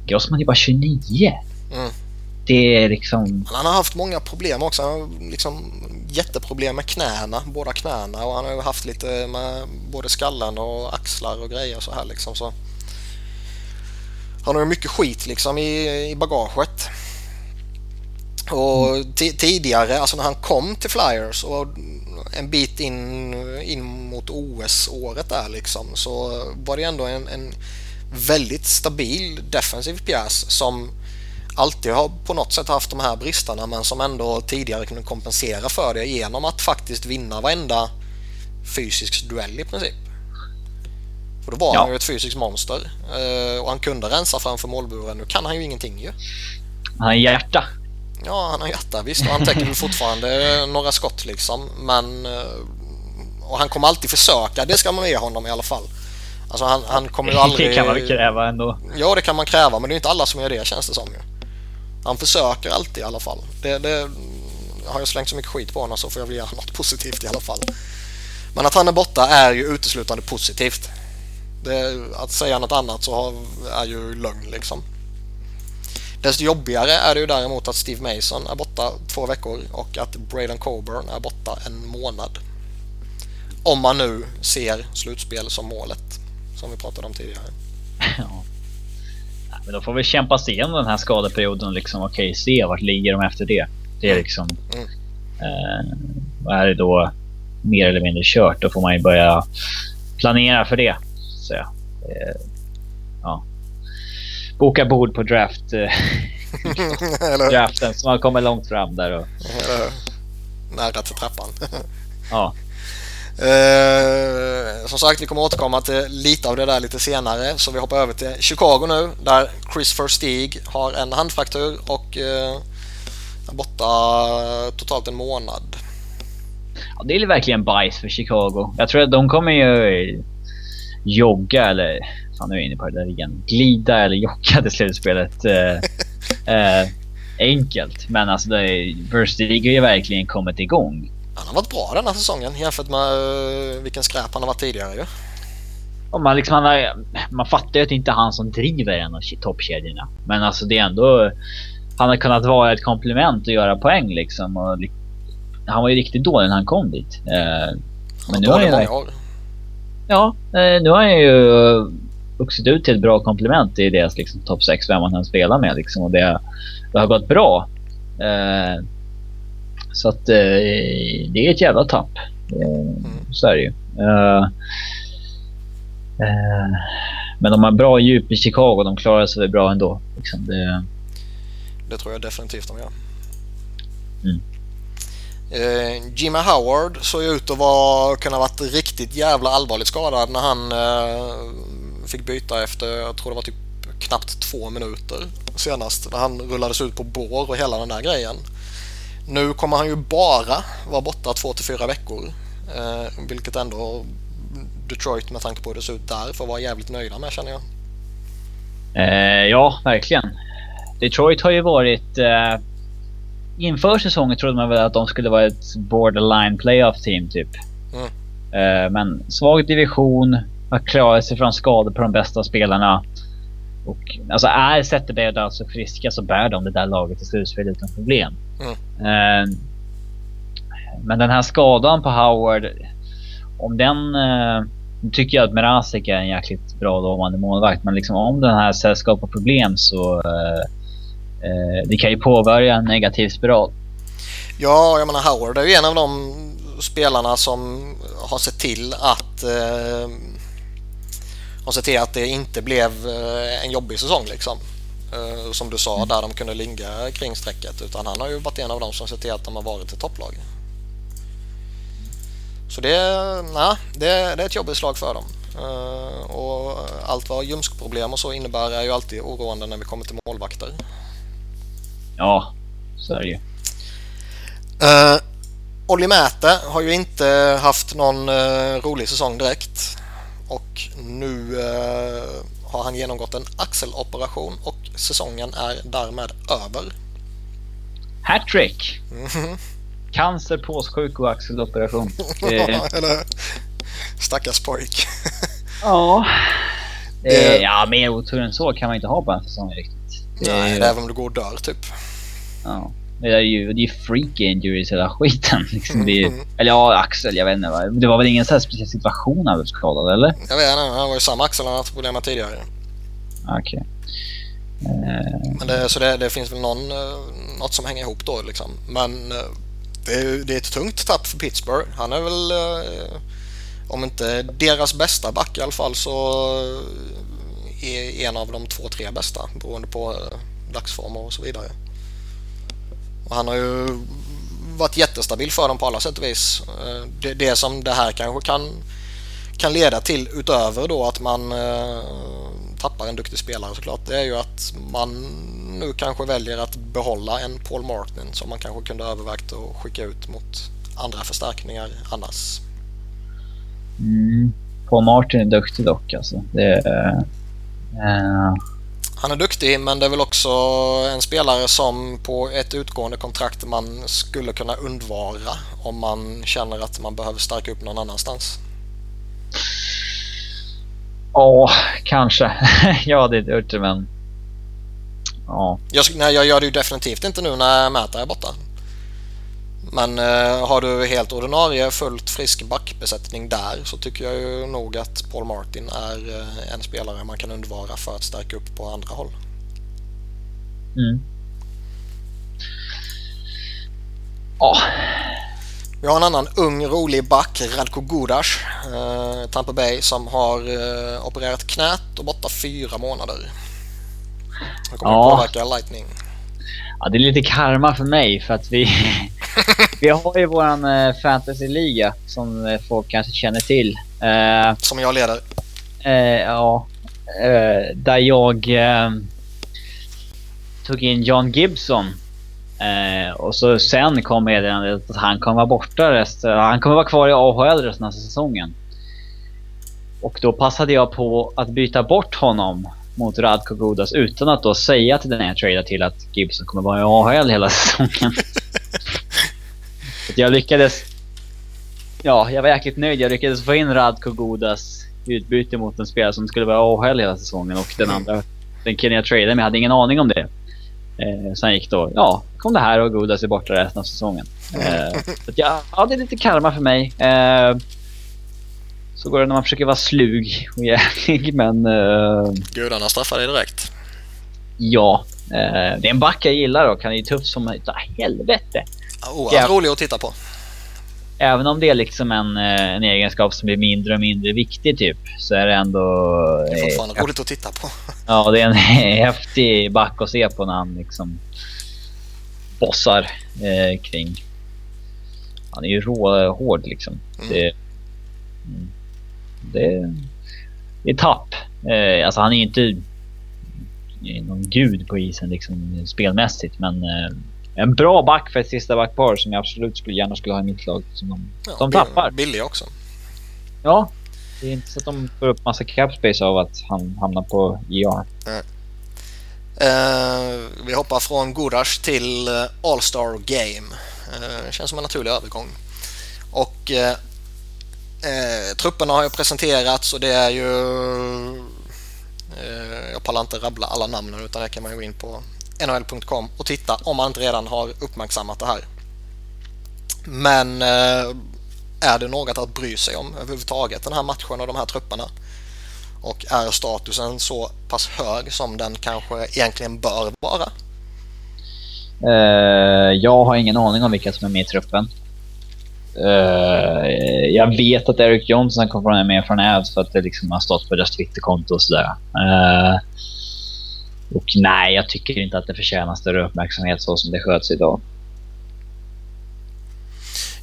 Grossman är bara 29. Mm. Det är liksom... Han har haft många problem också. Han har liksom jätteproblem med knäna, båda knäna och han har haft lite med både skallen och axlar och grejer så här liksom. Så han har ju mycket skit liksom i, i bagaget. Och ti- tidigare, alltså när han kom till Flyers och en bit in, in mot OS-året där liksom så var det ändå en, en väldigt stabil defensiv pjäs som alltid har på något sätt haft de här bristerna men som ändå tidigare kunde kompensera för det genom att faktiskt vinna varenda fysisk duell i princip. För då var ja. han ju ett fysiskt monster eh, och han kunde rensa framför målburen. Nu kan han ju ingenting ju. Han har hjärta. Ja, han har hjärta visst och han täcker väl fortfarande några skott liksom. Men... Eh, och han kommer alltid försöka, det ska man ge honom i alla fall. Alltså han, han kommer ju aldrig... Det kan man kräva ändå. Ja, det kan man kräva men det är inte alla som gör det känns det som ju. Han försöker alltid i alla fall. Det, det har jag slängt så mycket skit på honom så får jag väl göra något positivt i alla fall. Men att han är borta är ju uteslutande positivt. Det, att säga något annat så är ju lögn liksom. Desto jobbigare är det ju däremot att Steve Mason är borta två veckor och att Braden Coburn är borta en månad. Om man nu ser slutspel som målet, som vi pratade om tidigare. Ja. Men då får vi kämpa sig igenom den här skadeperioden liksom okej, se vart ligger de efter det. Det är mm. liksom... Mm. Eh, är det då mer eller mindre kört, då får man ju börja planera för det. Så, eh. Boka bord på draft. Eh, draften så man kommer långt fram där. Och... Nära till trappan. ja. Eh, som sagt, vi kommer återkomma till lite av det där lite senare. Så vi hoppar över till Chicago nu där Chris Verstig har en handfraktur och eh, är borta totalt en månad. Ja, det är verkligen bajs för Chicago. Jag tror att de kommer ju jogga eller... Fan, nu är jag inne på det där igen. Glida eller jogga till slutspelet. Eh, eh, enkelt. Men alltså, Verstig har ju verkligen kommit igång. Han har varit bra den här säsongen jämfört med uh, vilken skräp han har varit tidigare ju. Och man, liksom, har, man fattar ju att det inte är han som driver en av toppkedjorna. Men alltså det är ändå... Han har kunnat vara ett komplement och göra poäng liksom. Och, han var ju riktigt dålig när han kom dit. Uh, men nu har han ju... Ja, nu har han ju vuxit ut till ett bra komplement i deras liksom, topp 6, vem man än spelar med. Liksom, och det, det har gått bra. Uh, så att eh, det är ett jävla tapp. Mm. Så är det ju. Uh, uh, men de har bra djup i Chicago. De klarar sig väl bra ändå. Liksom det... det tror jag definitivt de gör. Mm. Uh, Jimmy Howard såg ut att vara, kunna varit riktigt jävla allvarligt skadad när han fick byta efter, jag tror det var typ knappt två minuter senast. När han rullades ut på bår och hela den där grejen. Nu kommer han ju bara vara borta två till fyra veckor. Eh, vilket ändå Detroit med tanke på hur det ser ut där får vara jävligt nöjda med känner jag. Eh, ja, verkligen. Detroit har ju varit... Eh, inför säsongen trodde man väl att de skulle vara ett borderline playoff team typ. Mm. Eh, men svag division, har klarat sig från skador på de bästa spelarna. Och alltså är Zetterberg och Dals friska så bär de det där laget till slutspel utan problem. Mm. Eh, men den här skadan på Howard, om den... Eh, tycker jag att Merasik är en jäkligt bra lovande målvakt, men liksom om den här skapar problem så... Eh, eh, det kan ju påbörja en negativ spiral. Ja, jag menar Howard är ju en av de spelarna som har sett till att eh, har sett till att det inte blev eh, en jobbig säsong liksom. Eh, som du sa, mm. där de kunde ligga kring strecket. Utan han har ju varit en av dem som sett till att de har varit ett topplag. Så det, nej, det, det är ett jobbigt slag för dem. Uh, och allt vad ljumskproblem och så innebär är ju alltid oroande när vi kommer till målvakter. Ja, så är det ju. Uh, Olli Mäte har ju inte haft någon uh, rolig säsong direkt. Och nu har han genomgått en axeloperation och säsongen är därmed över. Hattrick! Mm. Cancer, påssjuk och axeloperation. Eller Stackars pojk. ja. Det, ja, mer otur än så kan man inte ha på en säsong riktigt. Det Nej, är, även om du går och dör typ. Ja. Det är ju det är freak injuries hela skiten. Liksom. Det är, eller ja, Axel, jag vet inte. Va? Det var väl ingen så speciell situation han blev skadad, eller? Jag vet inte. Han var ju samma Axel han haft problem med tidigare. Okej. Okay. Men det, så det, det, finns väl någon, eh, något som hänger ihop då liksom. Men uh, det är, det är ett tungt tapp för Pittsburgh. Han är väl, eh, om inte deras bästa back i alla fall, så är en av de två, tre bästa beroende på eh, dagsform och så vidare. Och han har ju varit jättestabil för dem på alla sätt och vis. Eh, det, det som det här kanske kan, kan leda till utöver då att man eh, tappar en duktig spelare såklart, det är ju att man nu kanske väljer att behålla en Paul Martin som man kanske kunde övervägt att skicka ut mot andra förstärkningar annars. Mm. Paul Martin är duktig dock alltså. Det, uh... Han är duktig men det är väl också en spelare som på ett utgående kontrakt man skulle kunna undvara om man känner att man behöver stärka upp någon annanstans. Ja, kanske. ja, det är det, men... Ja. Jag, nej, jag gör det ju definitivt inte nu när Mäta är borta. Men eh, har du helt ordinarie fullt frisk backbesättning där så tycker jag ju nog att Paul Martin är eh, en spelare man kan undvara för att stärka upp på andra håll. Mm. Ja, vi har en annan ung rolig back, Radko Gudas, eh, Tampa Bay, som har eh, opererat knät och borta fyra månader. Det kommer ja. påverka Lightning. Ja, det är lite karma för mig för att vi, vi har ju våran eh, fantasyliga som eh, folk kanske känner till. Eh, som jag leder. Eh, ja, eh, där jag eh, tog in John Gibson och så sen kom meddelandet att han kommer vara borta resten, han kommer vara kvar i AHL resten av säsongen. Och då passade jag på att byta bort honom mot Radko Godas utan att då säga till den jag tradade till att Gibson kommer vara i AHL hela säsongen. jag lyckades... Ja, jag var jäkligt nöjd. Jag lyckades få in Radko Godas utbyte mot en spelare som skulle vara i AHL hela säsongen och den andra, den killen jag tradade med, hade ingen aning om det. Eh, sen gick då, ja, kom det här och Godas är borta resten av säsongen. Eh, så ja, ja, det är lite karma för mig. Eh, så går det när man försöker vara slug och jävlig, men... Eh, Gudarna straffar dig direkt. Ja. Eh, det är en back jag gillar och han är tuff som utav helvete. Oh, ja. rolig att titta på. Även om det är liksom en, eh, en egenskap som blir mindre och mindre viktig typ, så är det ändå... Det är fortfarande roligt att titta på. Ja, det är en häftig back att se på när han liksom bossar eh, kring. Han är ju råhård liksom. Mm. Det, mm, det, det är tapp. Eh, alltså han är ju inte någon gud på isen liksom spelmässigt men eh, en bra back för ett sista backpar som jag absolut skulle gärna skulle ha i mitt lag. Som de, ja, de tappar. Billig också. Ja, det är inte så att de får upp massa cap space av att han hamnar på IR. Mm. Uh, vi hoppar från Godash till uh, All-Star Game. Uh, känns som en naturlig övergång. Och Eh, trupperna har ju presenterats och det är ju... Eh, jag pallar inte rabbla alla namnen utan det kan man ju gå in på nhl.com och titta om man inte redan har uppmärksammat det här. Men eh, är det något att bry sig om överhuvudtaget den här matchen och de här trupperna? Och är statusen så pass hög som den kanske egentligen bör vara? Jag har ingen aning om vilka som är med i truppen. Uh, jag vet att Eric Johnson kommer med från Avs för att det liksom har stått på deras Twitterkonto och sådär. Uh, och nej, jag tycker inte att det förtjänar större uppmärksamhet så som det sköts idag.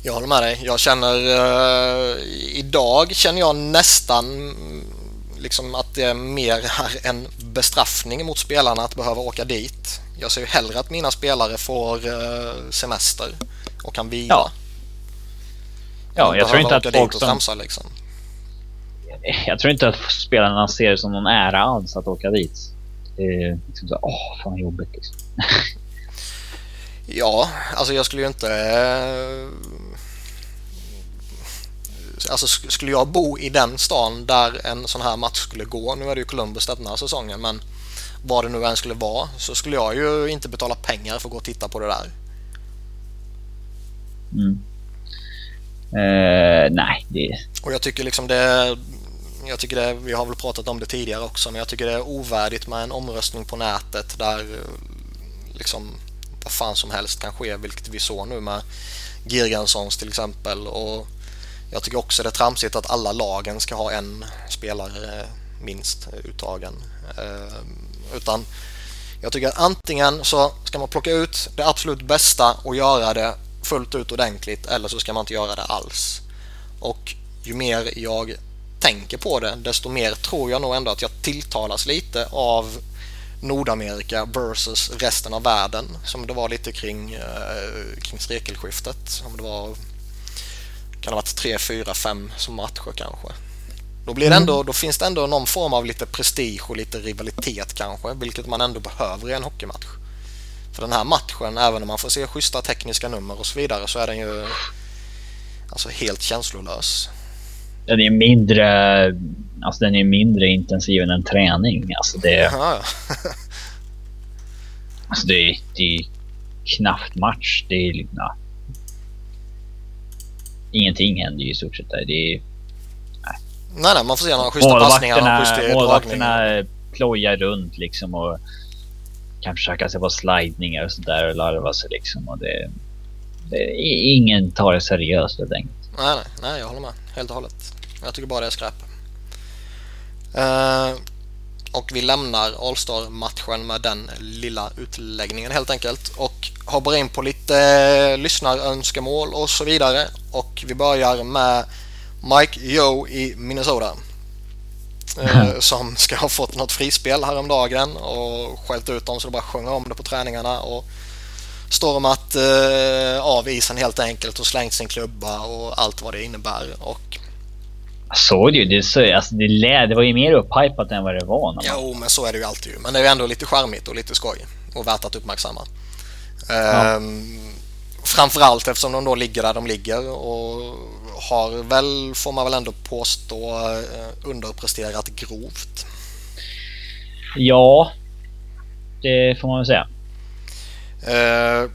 Jag håller med dig. Jag känner... Uh, idag känner jag nästan liksom att det är mer är en bestraffning mot spelarna att behöva åka dit. Jag ser ju hellre att mina spelare får semester och kan vila. Ja, ja jag tror inte att folk som... Tramsa, liksom. Jag tror inte att spelarna ser det som någon ära alls att åka dit. Det är liksom så, åh, fan jobbigt liksom. ja, alltså jag skulle ju inte alltså skulle jag bo i den stan där en sån här match skulle gå, nu är det ju Columbus den här säsongen, men vad det nu än skulle vara, så skulle jag ju inte betala pengar för att gå och titta på det där. Mm. Uh, nej, det... Och jag tycker liksom det... Jag tycker det, vi har väl pratat om det tidigare också, men jag tycker det är ovärdigt med en omröstning på nätet där eh, liksom vad fan som helst kan ske, vilket vi såg nu med Girgansons till exempel. Och jag tycker också det är tramsigt att alla lagen ska ha en spelare eh, minst uttagen. Utan jag tycker att antingen så ska man plocka ut det absolut bästa och göra det fullt ut ordentligt eller så ska man inte göra det alls. Och ju mer jag tänker på det desto mer tror jag nog ändå att jag tilltalas lite av Nordamerika versus resten av världen som det var lite kring, eh, kring sekelskiftet. Om det var, kan ha varit tre, fyra, fem som matcher kanske. Då, blir det ändå, mm. då finns det ändå någon form av lite prestige och lite rivalitet kanske, vilket man ändå behöver i en hockeymatch. För den här matchen, även om man får se schyssta tekniska nummer och så vidare, så är den ju alltså helt känslolös. Den är mindre, alltså den är mindre intensiv än en träning. Alltså det, alltså det, är, det är knappt match. Det är liksom, ja. Ingenting händer ju i stort sett där. Det är, nej. nej, nej, man får se några schyssta passningar. Målvakterna, målvakterna plojar runt liksom och kan försöka sig på slidningar och sådär och larva sig liksom. Och det, det, ingen tar det seriöst helt enkelt. Nej, nej, nej, jag håller med helt och hållet. Jag tycker bara det är skräp. Uh, och vi lämnar All-Star-matchen med den lilla utläggningen helt enkelt och hoppar in på lite uh, lyssnarönskemål och så vidare. Och vi börjar med Mike Joe i Minnesota. Uh, som ska ha fått något frispel häromdagen och skällt ut dem så det bara sjunger om det på träningarna. Och stormat eh, av isen helt enkelt och slängt sin klubba och allt vad det innebär. Och såg ju. Det, så, alltså, det, lä, det var ju mer upphypat än vad det var. Man... Jo, men så är det ju alltid. Men det är ändå lite charmigt och lite skoj och värt att uppmärksamma. Ja. Ehm, framförallt eftersom de då ligger där de ligger och har väl, får man väl ändå påstå, eh, underpresterat grovt. Ja, det får man väl säga. Uh,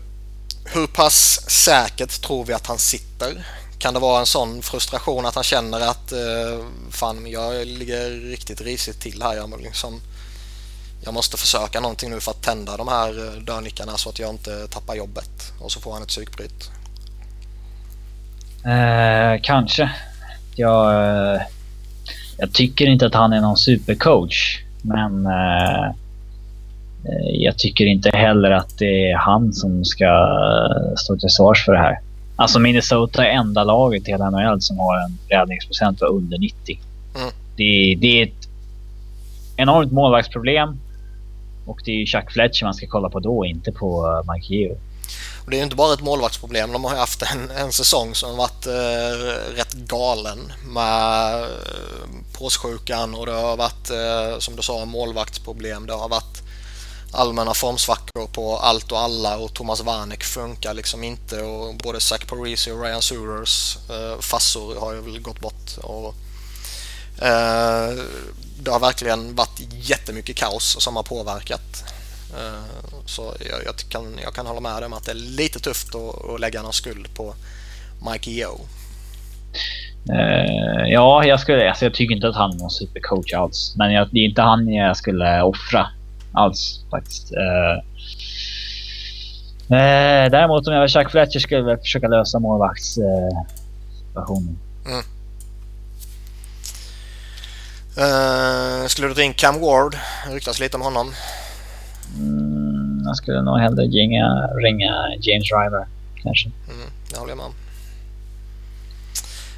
hur pass säkert tror vi att han sitter? Kan det vara en sån frustration att han känner att uh, fan, jag ligger riktigt risigt till här. Jag, liksom, jag måste försöka någonting nu för att tända de här eh, dörrnickarna så att jag inte tappar jobbet. Och så får han ett psykbryt. Uh, kanske. Jag, jag tycker inte att han är någon supercoach. Men Eh, jag tycker inte heller att det är han som ska stå till svars för det här. Alltså Minnesota är enda laget i hela NHL som har en räddningsprocent under 90. Mm. Det, det, är ett enormt målvaktsproblem. Och det är Chuck Fletcher man ska kolla på då, inte på eh, Mike Geo. Det är ju inte bara ett målvaktsproblem. De har ju haft en, en säsong som varit eh, rätt galen med eh, påssjukan och det har varit, eh, som du sa, målvaktsproblem. Det har varit allmänna formsvackor på allt och alla och Thomas Warneck funkar liksom inte och både Zach Parisi och Ryan Surers eh, fassor har ju väl gått bort. Och, eh, det har verkligen varit jättemycket kaos som har påverkat. Eh, så jag, jag, kan, jag kan hålla med dig om att det är lite tufft att, att lägga någon skuld på Mike Yeo. Uh, ja, jag, skulle, alltså jag tycker inte att han är någon supercoach alls. Men jag, det är inte han jag skulle offra alls faktiskt. Eh, eh, däremot om jag var Chuck Fletcher skulle jag försöka lösa målvaktssituationen. Eh, mm. Uh, skulle du ta in Cam Ward? Det ryktas lite om honom. Mm, jag skulle nog hellre ringa, ringa James Driver kanske. Mm, det håller jag med om.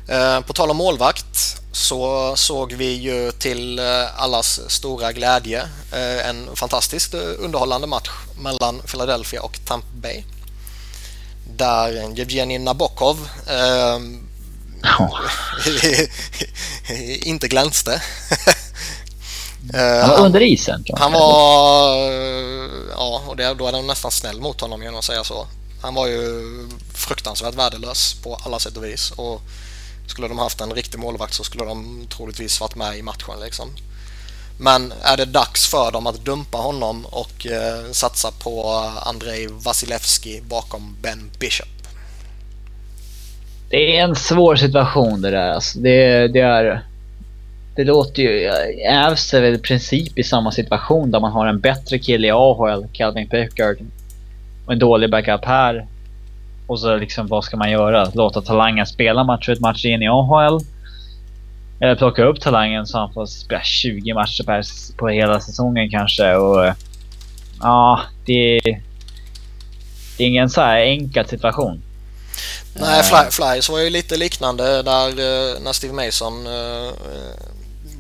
Uh, på tal om målvakt så såg vi ju till eh, allas stora glädje eh, en fantastiskt eh, underhållande match mellan Philadelphia och Tampa Bay. Där Jevgenij Nabokov eh, oh. inte glänste. han var under isen. Han var, ja, och det, då är de nästan snäll mot honom genom att säga så. Han var ju fruktansvärt värdelös på alla sätt och vis. Och skulle de haft en riktig målvakt så skulle de troligtvis varit med i matchen. Liksom. Men är det dags för dem att dumpa honom och eh, satsa på Andrei Vasilevski bakom Ben Bishop? Det är en svår situation det där. Alltså, det, det, är, det låter ju... Ävs är väl i princip i samma situation där man har en bättre kille i AHL, Calvin Pickard, och en dålig backup här Och så liksom, vad ska man göra? Låta talangen spela match ut match in i AHL? Eller plocka upp talangen så han får spela 20 matcher per, på hela säsongen kanske. Och ja, det, det är ingen så här enkel situation. Nej, Fly, Flyers var ju lite liknande där eh, när Steve Mason uh,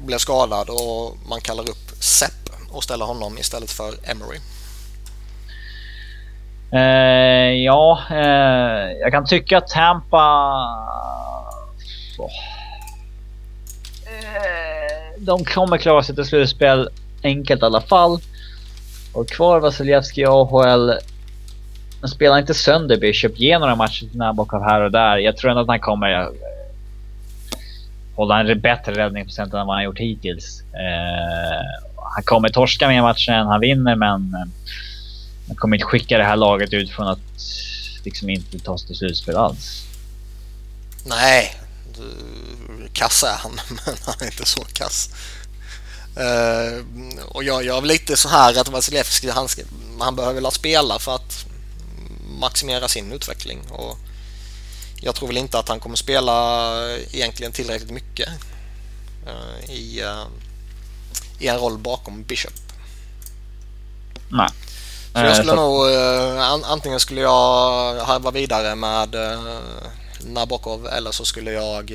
blev skadad och man kallar upp Sepp och ställer honom istället för Emery. Eh, ja, eh, jag kan tycka att Tampa... Oh. de kommer klara sig till slutspel enkelt i alla fall. Och kvar Vasiljevskij i AHL Men spela inte sönder Bishop, ge några matcher till Nabokov här och där. Jag tror ändå att han kommer hålla en bättre räddningsprocent än vad han gjort hittills. Eh, han kommer torska mer matcher än han vinner men eh, han kommer inte skicka det här laget ut från att liksom inte ta sig till slutspel alls. Nej, kass är han men han är inte så kass. Uh, och jag, jag är lite så här att Vasilevski han, han behöver väl spela för att maximera sin utveckling. Och jag tror väl inte att han kommer spela egentligen tillräckligt mycket uh, i, uh, i en roll bakom Bishop. Nej. Så jag skulle nog, antingen skulle jag harva vidare med Nabokov eller så skulle jag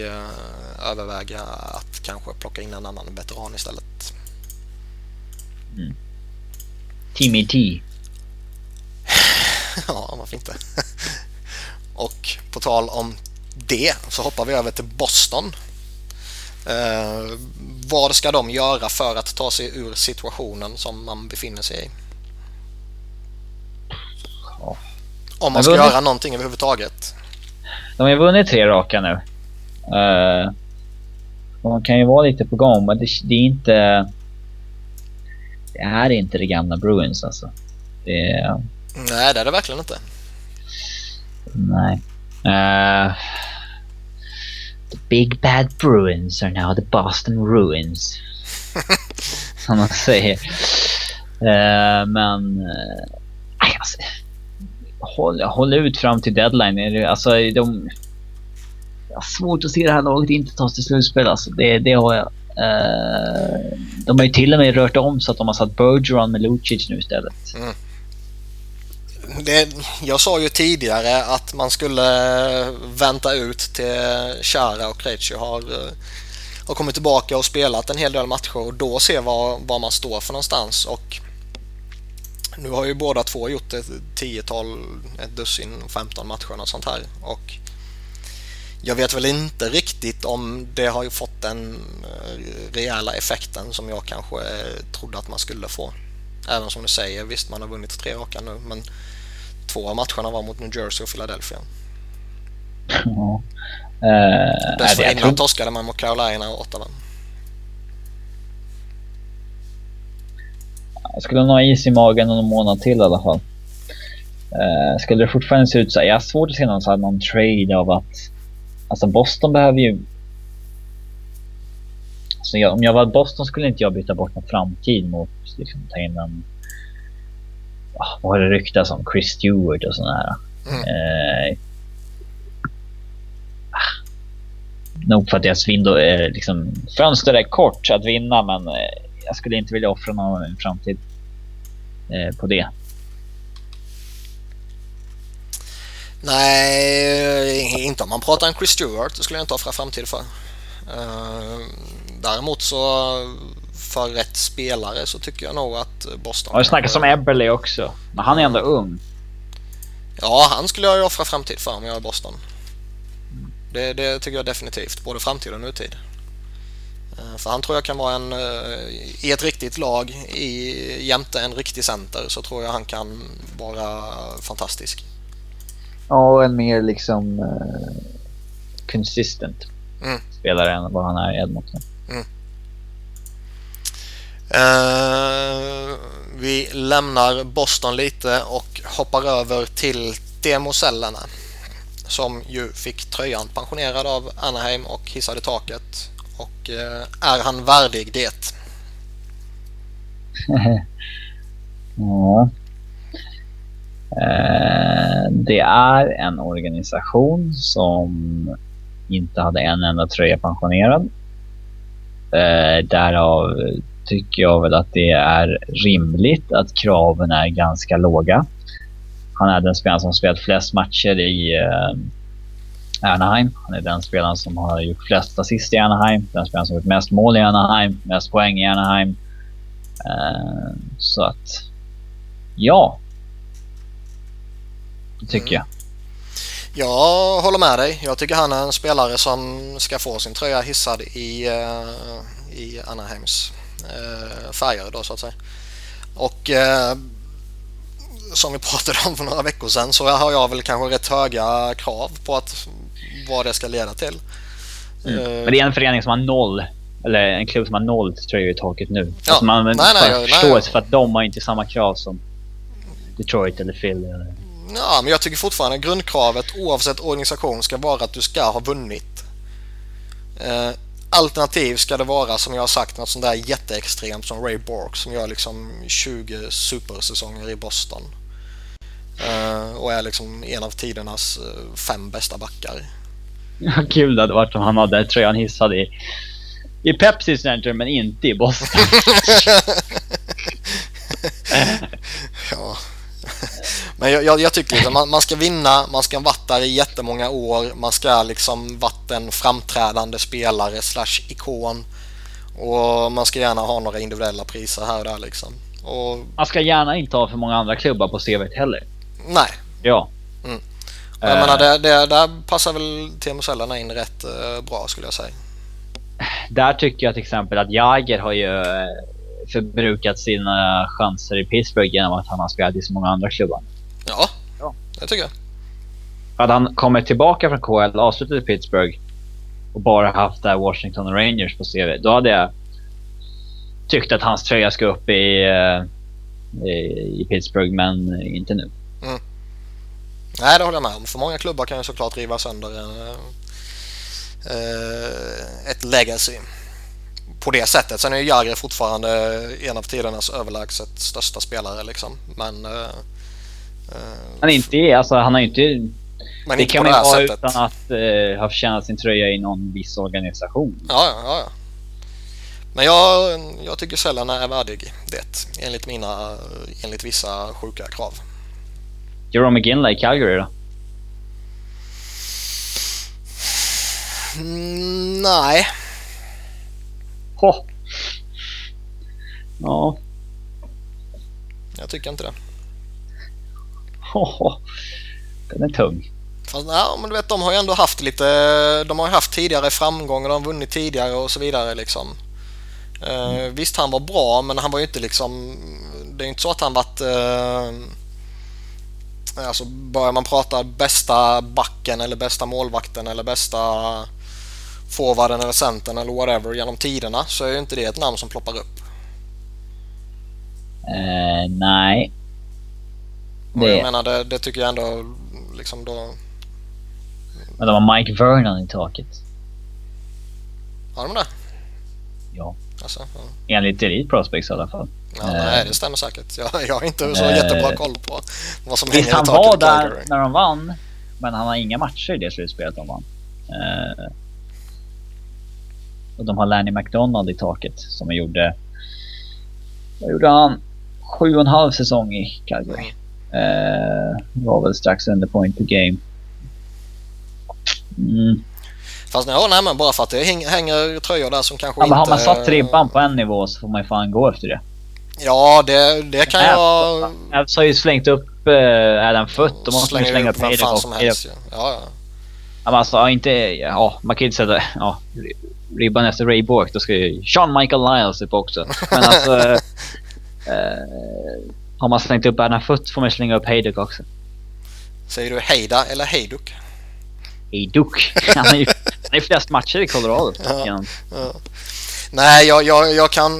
överväga att kanske plocka in en annan veteran istället. Mm. Timmy T. ja, varför inte? Och på tal om det så hoppar vi över till Boston. Eh, vad ska de göra för att ta sig ur situationen som man befinner sig i? Ja. Om man ska vunnit... göra någonting överhuvudtaget. De har ju vunnit tre raka nu. Uh, man kan ju vara lite på gång men det, det, är inte... Det är inte det gamla Bruins alltså. Det är... Nej, det är det verkligen inte. Nej. Uh, the big bad Bruins are now the Boston Ruins. Som man säger. Uh, men... Uh, alltså, håll, håll ut fram till deadline. Alltså, de... Jag har svårt att se det här laget inte tas till slutspel. Alltså, det, det har jag. Uh, de har ju till och med rört om så att de har satt Bergeron med Lucic nu istället. Mm det, jag sa ju tidigare att man skulle eh, vänta ut till Chara och Krejci har, eh, har kommit tillbaka och spelat en hel del matcher och då se var, var man står för någonstans. Och nu har ju båda två gjort ett tiotal, ett dussin, 15 matcher och sånt här. Och jag vet väl inte riktigt om det har fått den eh, rejäla effekten som jag kanske trodde att man skulle få. Även som du säger, visst man har vunnit tre raka nu men två av matcherna var mot New Jersey och Philadelphia. Ja. Uh, Dessförinnan tror... torskade man mot Carolina och Ottawa. Jag skulle nog ha is i magen någon månad till i alla fall. Uh, skulle det fortfarande se ut så här, jag har svårt att se någon, så här, någon trade av att... Alltså Boston behöver ju... Alltså jag, om jag var Boston skulle inte jag byta bort någon framtid mot liksom ta in en vad har det ryktats om? Chris Stewart och sådana här. Mm. Eh, nog för att deras window, eh, liksom, fönster är kort att vinna, men eh, jag skulle inte vilja offra någon framtid eh, på det. Nej, inte om man pratar om Chris Stewart. Det skulle jag inte offra framtid för. Uh, däremot så för rätt spelare så tycker jag nog att Boston... Ja, det snackas om Eberle också. Men han är ändå ung. Ja, han skulle jag ju offra framtid för om jag är Boston. Det, det tycker jag definitivt, både framtid och nutid. Eh, för han tror jag kan vara en, eh, i ett riktigt lag, i, jämte en riktig center, så tror jag han kan vara fantastisk. Ja, en mer liksom uh, consistent mm. spelare än vad han är i Edmonton. Mm. Uh, vi lämnar Boston lite och hoppar över till Demo Sellene som ju fick tröjan pensionerad av Anaheim och hissade taket. Och uh, är han värdig det? ja. Uh, det är en organisation som inte hade en enda tröja pensionerad. Eh, därav tycker jag väl att det är rimligt att kraven är ganska låga. Han är den spelaren som spelat flest matcher i eh, Anaheim. Han är den spelaren som har gjort flest assist i Anaheim. Den spelaren som har gjort mest mål i Anaheim, mest poäng i Anaheim. Uh, så att, ja. Det tycker mm. jag. Jag håller med dig. Jag tycker han är en spelare som ska få sin tröja hissad i, uh, i Anaheims uh, färger då så att säga. Och uh, som vi pratade om för några veckor sedan så har jag väl kanske rätt höga krav på att vad det ska leda till. Mm. Men det är en förening som har noll, eller en klubb som har noll tröjor i taket nu. Ja. Alltså man nej, nej, förståelse för att de har inte samma krav som Detroit eller Philly. Eller... Ja, men jag tycker fortfarande grundkravet oavsett organisation ska vara att du ska ha vunnit. Uh, alternativ ska det vara som jag har sagt något sånt där jätteextremt som Ray Bork som gör liksom 20 supersäsonger i Boston. Uh, och är liksom en av tidernas fem bästa backar. Vad kul det hade varit om han hade tröjan hissad i, i Pepsi Center men inte i Boston. ja. Men jag, jag, jag tycker liksom, man, man, ska vinna, man ska där i jättemånga år, man ska liksom en framträdande spelare slash ikon. Och man ska gärna ha några individuella priser här och där liksom. Och... Man ska gärna inte ha för många andra klubbar på CVt heller. Nej. Ja. Mm. Jag uh, menar, det, det, där passar väl Teemu Selänne in rätt uh, bra skulle jag säga. Där tycker jag till exempel att Jager har ju eh, förbrukat sina chanser i Pittsburgh genom att han har spelat i så många andra klubbar. Ja, ja. det tycker jag. Hade han kommit tillbaka från KL, avslutat i Pittsburgh och bara haft där Washington Rangers på CV, då hade jag tyckt att hans tröja ska upp i, i, i Pittsburgh, men inte nu. Mm. Nej, det håller jag med om. För många klubbar kan ju såklart riva sönder en, äh, ett legacy på det sättet. Sen är ju Jagr fortfarande en av tidernas överlägset största spelare liksom. Men... Äh, han inte, alltså han har ju inte... Men det inte kan man ju vara utan att äh, ha förtjänat sin tröja i någon viss organisation. Ja, ja, ja. Men jag, jag tycker sällan är värdig det enligt mina, enligt vissa sjuka krav. Jerome McGinley i Calgary då? Mm, nej. Ho. Ja. Jag tycker inte det. Den är tung. Fast, ja, men du vet, de har ju ändå haft lite, de har ju haft tidigare framgångar, de har vunnit tidigare och så vidare liksom. Uh, mm. Visst, han var bra, men han var ju inte liksom, det är inte så att han varit uh, Alltså börjar man prata bästa backen eller bästa målvakten eller bästa forwarden eller centern eller whatever genom tiderna så är ju inte det ett namn som ploppar upp. Uh, nej. Det... Jag menar det, det, tycker jag ändå liksom då... Men de har Mike Vernon i taket. Har de det? Ja. Alltså, ja. Enligt Elite Prospects i alla fall. Ja, nej, det stämmer säkert. Jag, jag har inte så äh, jättebra koll på vad som hänger i taket. han var där när de vann, men han har inga matcher i det slutspelet de vann. Uh, och de har Lanny McDonald i taket som gjorde... Vad gjorde han? Sju och en halv säsong i Calgary. Uh, var väl strax under point per game. Mm. Fast ja, nej men bara för att det hänger tröjor där som kanske ja, inte... Men har man satt ribban på en nivå så får man ju fan gå efter det. Ja, det, det kan jag... Avs har ju slängt upp äh, Adam Foot. Då måste man slänga upp vem fan som helst ja. ja, men alltså inte... Ja, man kan ju inte sätta... Ja, ribban efter Ray Bork. Då ska ju Sean Michael Niles upp också. Men alltså... äh, har man slängt upp Adam Foot får man slänga upp Hejduk också. Säger du Heida eller Hejduk? Hejduk. Han har ju flest matcher i Colorado. Ja, ja. Nej, jag, jag, jag kan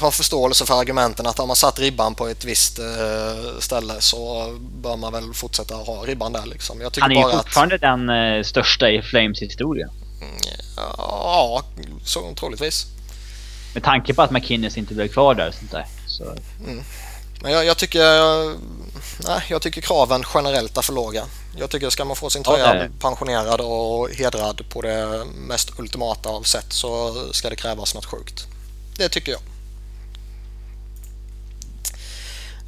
ha förståelse för argumenten att har man satt ribban på ett visst uh, ställe så bör man väl fortsätta ha ribban där liksom. Jag Han är ju fortfarande att... den uh, största i Flames historia. Mm, ja, så troligtvis. Med tanke på att McKinnis inte blev kvar där och sånt där. Så... Mm. Men jag, jag, tycker... Nej, jag tycker kraven generellt är för låga. Jag tycker ska man få sin Ja, tröja är- pensionerad och hedrad på det mest ultimata av sätt så ska det krävas något sjukt. Det tycker jag.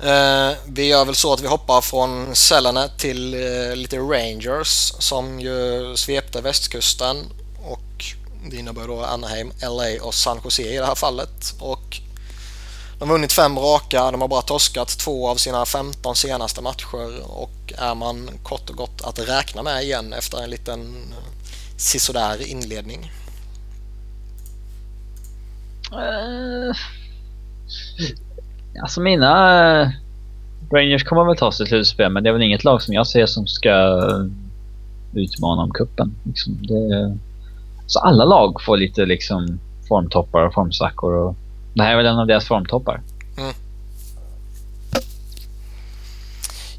Eh, vi gör väl så att vi hoppar från Selene till eh, lite Rangers som ju svepte västkusten och det innebär då Anaheim, LA och San Jose i det här fallet. Och de har vunnit fem raka, de har bara torskat två av sina 15 senaste matcher och är man kort och gott att räkna med igen efter en liten eh, sisådär inledning. Uh, alltså mina eh, Rangers kommer väl ta sig till slutspel men det är väl inget lag som jag ser som ska utmana om kuppen. Liksom det, så alla lag får lite liksom formtoppar och formsvackor och det här är väl en av deras formtoppar.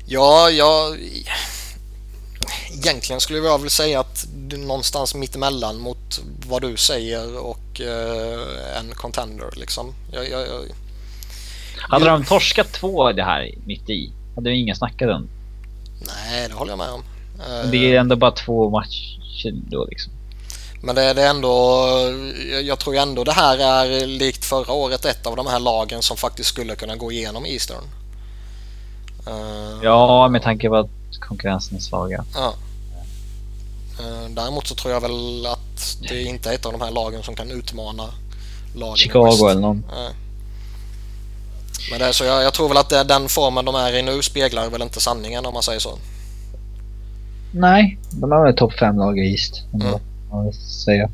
Ja, jag... Egentligen skulle jag väl säga att det är någonstans mittemellan mot vad du säger och eh, en contender liksom. Jag, jag, jag, Hade de torskat två det här mitt i hade ju ingen snackat om. nej, det håller jag med om. Eh, Det är ändå bara två matcher då liksom. Men det, det är ändå, jag, tror ändå det här är likt förra året ett av de här lagen som faktiskt skulle kunna gå igenom Eastern. Eh, Ja, med tanke på att konkurrensen är svaga. Ja. Eh, Däremot så tror jag väl att det inte är ett av de här lagen som kan utmana lagen Chicago eller någon. Nej. Men det är så jag, jag tror väl att det, den formen de är i nu speglar väl inte sanningen om man säger så. Nej, de är väl topp fem lag i East. Mm. Jag säga.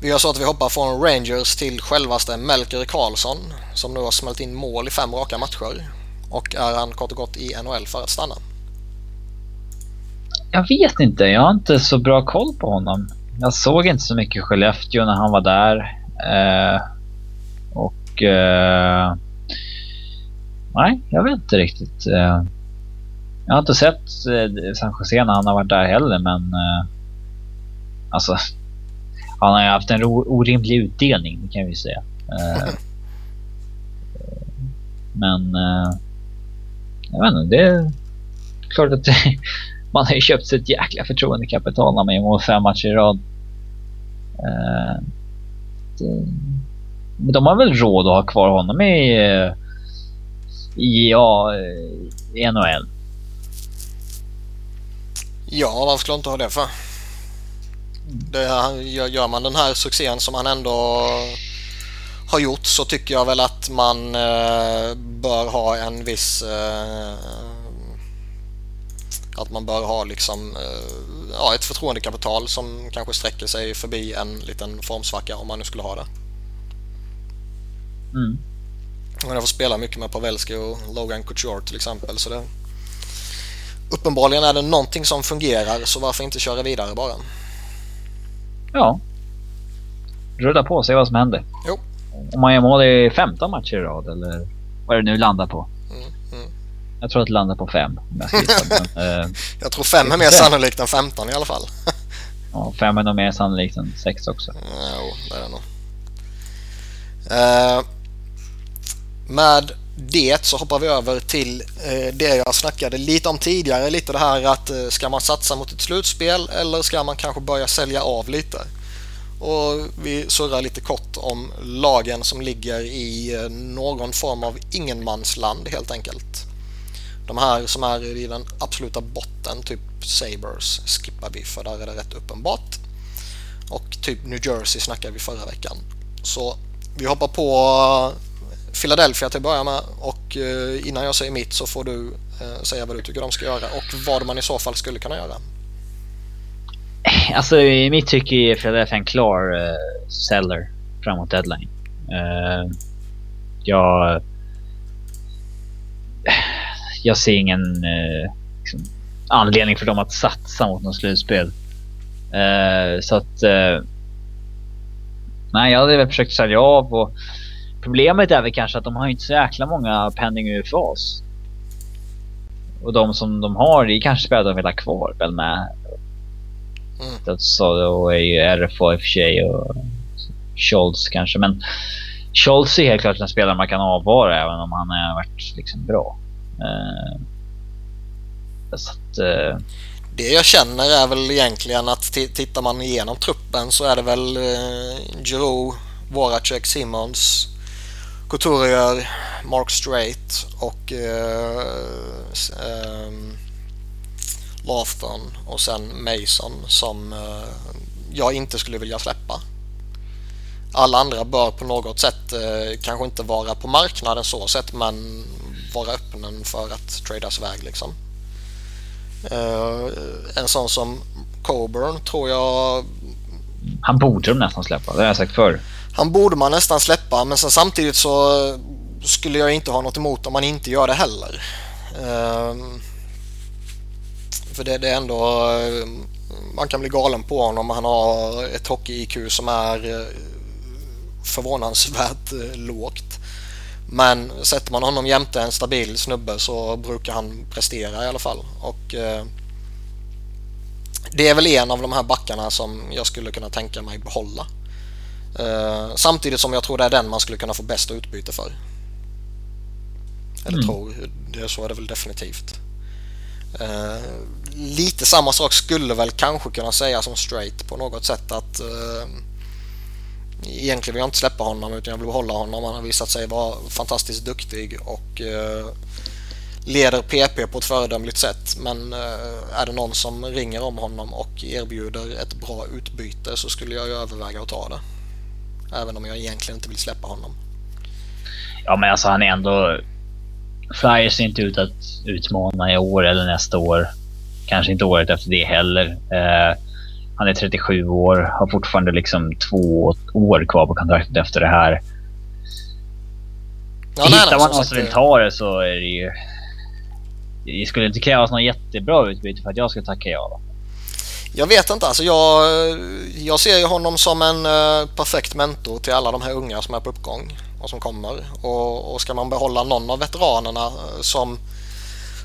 Vi gör så att vi hoppar från Rangers till självaste Melker Karlsson som nu har smält in mål i fem raka matcher. Och är han kort och gott i NHL för att stanna. Jag vet inte, jag har inte så bra koll på honom. Jag såg inte så mycket Skellefteå när han var där. Eh, och... Eh, nej, jag vet inte riktigt. Eh, jag har inte sett eh, San Jose när han har varit där heller, men... Alltså... Han har ju haft en orimlig utdelning, det kan vi säga. Eh, men... Eh, jag vet inte, det är klart att det, man har ju köpt sig ett jäkla förtroendekapital när man gör fem matcher i rad. Eh, det, men de har väl råd att ha kvar honom i, i, ja, i NHL. Ja, varför skulle jag inte ha det för? Det, gör man den här succén som han ändå har gjort så tycker jag väl att man eh, bör ha en viss... Eh, att man bör ha liksom eh, ja, ett förtroendekapital som kanske sträcker sig förbi en liten formsvacka om man nu skulle ha det. Mm. Jag får spela mycket med Pavelski och Logan Couture till exempel. Så det, uppenbarligen är det någonting som fungerar så varför inte köra vidare bara. Ja. Rulla på och se vad som händer. Jo. Om man gör mål i 15 matcher i rad eller vad det nu landar på. Mm, mm. Jag tror att det landar på fem. Om jag eh, Jag tror fem är mer sannolikt än 15 i alla fall. ja, fem är nog mer sannolikt än sex också. Jo, det är det nog. Eh, med det så hoppar vi över till eh, det jag snackade lite om tidigare. Lite det här att eh, ska man satsa mot ett slutspel eller ska man kanske börja sälja av lite? Och vi surrar lite kort om lagen som ligger i eh, någon form av ingenmansland helt enkelt. De här som är i den absoluta botten, typ Sabres, skippar vi för där är det rätt uppenbart. Och typ New Jersey snackade vi förra veckan. Så vi hoppar på Philadelphia till att börja med och eh, innan jag säger mitt så får du eh, säga vad du tycker de ska göra och vad man i så fall skulle kunna göra. Alltså i mitt tycke är Philadelphia en klar uh, seller framåt deadline. Uh, jag... Jag ser ingen uh, liksom, anledning för dem att satsa mot något slutspel. Uh, så att... Uh, nej, jag hade väl försökt sälja av och problemet är väl kanske att de har inte så jäkla många pending UFAs. Och de som de har, det är kanske spelare de vill ha kvar väl med Mm. så och är ju RFA i och för sig och Scholz kanske. Men Scholz är helt klart en spelare man kan avvara även om han har varit liksom bra. Eh, Så att, eh, Det jag känner är väl egentligen att tittar man igenom truppen så är det väl eh, Giroud, Voracek, Simmons, Couturier, Mark Strait och eh, eh, Laughton och sen Mason som eh, jag inte skulle vilja släppa. Alla andra bör på något sätt eh, kanske inte vara på marknaden så sett men vara öppna för att tradas iväg liksom. Eh, en sån som Coburn tror jag... Han borde de nästan släppa, det har jag sagt förr. Han borde man nästan släppa men sen samtidigt så eh, skulle jag inte ha något emot om man inte gör det heller. Ehm, för det, det, är ändå... Eh, man kan bli galen på honom. Han har ett hockey-IQ som är eh, förvånansvärt lågt. Men sätter man honom jämte en stabil snubbe så brukar han prestera i alla fall. Och Det är väl en av de här backarna som jag skulle kunna tänka mig behålla. Eh, samtidigt som jag tror det är den man skulle kunna få bäst utbyte för. Eller mm. tror, det, så är det väl definitivt. Eh, lite samma sak skulle väl kanske kunna sägas om Straight på något sätt att eh, egentligen vill jag inte släppa honom utan jag vill behålla honom. Han har visat sig vara fantastiskt duktig och eh, leder PP på ett föredömligt sätt. Men eh, är det någon som ringer om honom och erbjuder ett bra utbyte så skulle jag överväga att ta det. Även om jag egentligen inte vill släppa honom. Ja men alltså han är ändå... Flyers ser inte ut att utmana i år eller nästa år. Kanske inte året efter det heller. Eh, han är 37 år, har fortfarande liksom två år kvar på kontraktet efter det här. Ja, Hittar man någon som vill ta det så är det ju... Det skulle inte krävas något jättebra utbyte för att jag skulle tacka ja. Jag vet inte. Alltså jag, jag ser ju honom som en uh, perfekt mentor till alla de här unga som är på uppgång och som kommer. Och, och ska man behålla någon av veteranerna uh, som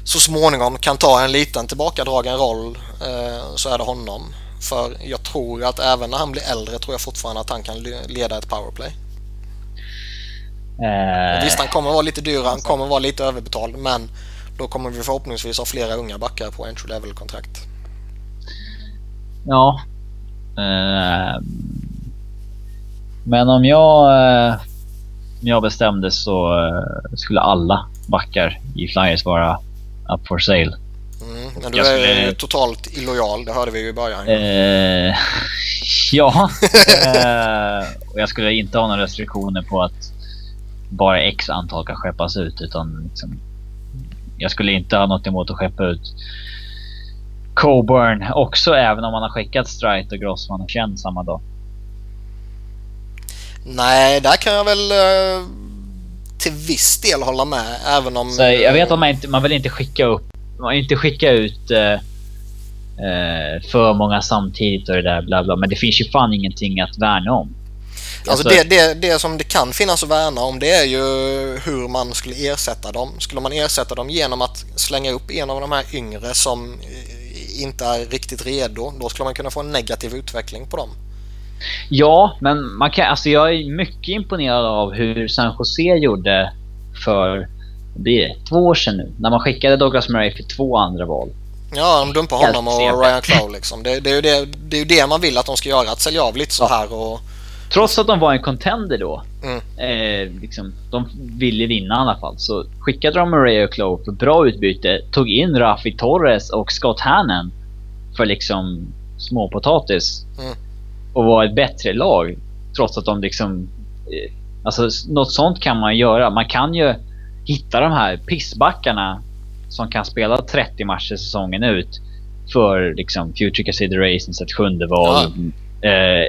så småningom kan ta en liten tillbakadragen roll uh, så är det honom. För jag tror att även när han blir äldre tror jag fortfarande att han kan leda ett powerplay. Eh, Visst, han kommer vara lite dyr, han kommer vara lite överbetald, men då kommer vi förhoppningsvis ha flera unga backar på entry level-kontrakt. Ja. Eh, men om jag, eh, om jag bestämde så eh, skulle alla backar i Flyers vara up for sale. Mm, men du skulle... är totalt illojal, det hörde vi ju i början. Eh, ja, eh, och jag skulle inte ha några restriktioner på att bara x antal kan skeppas ut utan liksom, jag skulle inte ha något emot att skeppa ut Coburn också även om man har skickat Strite och Grossman och Chen samma dag. Nej, där kan jag väl eh, till viss del hålla med även om... Så jag vet att man, inte, man vill inte skicka upp man inte skicka ut eh, eh, för många samtidigt och det där bla bla. Men det finns ju fan ingenting att värna om. Alltså, alltså det, det, det som det kan finnas att värna om det är ju hur man skulle ersätta dem. Skulle man ersätta dem genom att slänga upp en av de här yngre som inte är riktigt redo, då skulle man kunna få en negativ utveckling på dem. Ja, men man kan, alltså jag är mycket imponerad av hur San Jose gjorde för det är två år sedan nu, när man skickade Douglas Murray för två andra val. Ja, de dumpar honom och Ryan Clough liksom. Det, det, är ju det, det är ju det man vill att de ska göra, att sälja av lite så här och... Trots att de var en contender då, mm. eh, liksom, de ville vinna i alla fall, så skickade de Murray och Clough för bra utbyte, tog in Rafi Torres och Scott Hannon för liksom småpotatis. Mm. Och var ett bättre lag, trots att de liksom... Eh, alltså, något sånt kan man göra. Man kan ju hitta de här pissbackarna som kan spela 30 matcher säsongen ut för liksom future considerations, ett sjunde val. Ja. Eh,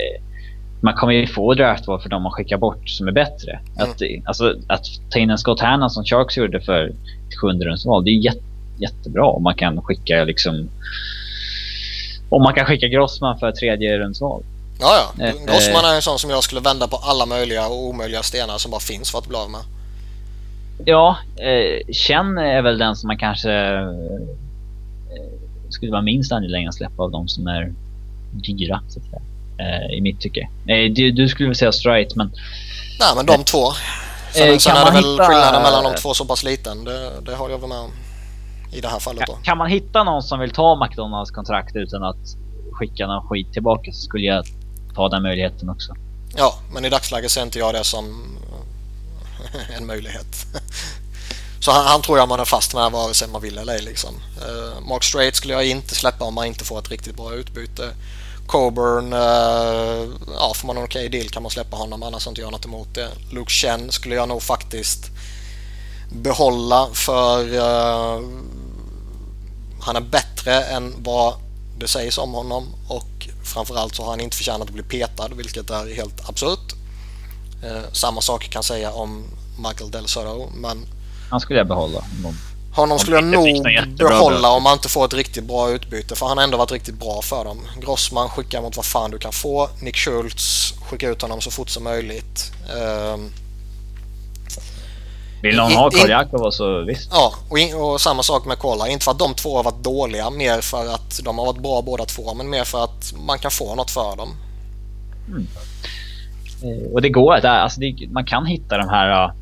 man kommer ju få draftval för de man skickar bort som är bättre. Mm. Att, alltså, att ta in en Scott Hanna som Sharks gjorde för ett sjunde rundsval, det är jätte, jättebra om man kan skicka liksom om man kan skicka Grossman för tredje rundsval. Ja, ja. Eh, Grossman är en sån som jag skulle vända på alla möjliga och omöjliga stenar som bara finns för att bli av med. Ja, eh, Chen är väl den som man kanske eh, skulle vara minst angelägen att släppa av de som är dyra, så att säga. Eh, I mitt tycke. Eh, du, du, skulle väl säga Strite, men... Nej, men de två. Sen, eh, sen är det väl hitta... skillnaden mellan de två så pass liten. Det, det håller jag väl med om. i det här fallet. Då. Kan man hitta någon som vill ta McDonalds kontrakt utan att skicka någon skit tillbaka så skulle jag ta den möjligheten också. Ja, men i dagsläget ser inte jag det som en möjlighet. Så han, han, tror jag man är fast med vare sig man vill eller ej. Liksom. Uh, Mark Strait skulle jag inte släppa om man inte får ett riktigt bra utbyte. Coburn, eh, ja får man en okej okay deal kan man släppa honom annars har inte jag något emot det. Luke Chen skulle jag nog faktiskt behålla för uh, han är bättre än vad det sägs om honom och framförallt så har han inte förtjänat att bli petad vilket är helt absurt. Uh, samma sak kan säga om Michael Del Soro, men han skulle jag behålla. Honom skulle jag nog behålla om man inte får ett riktigt bra utbyte för han har ändå varit riktigt bra för dem. Grossman skickar mot vad fan du kan få. Nick Schultz skickar ut honom så fort som möjligt. Um, Vill någon ha Koljakov så visst. Ja, och, in, och, samma sak med Kola. Inte för att de två har varit dåliga, mer för att de har varit bra båda två, men mer för att man kan få något för dem. Mm. Eh, och det går, alltså det, man kan hitta de här uh,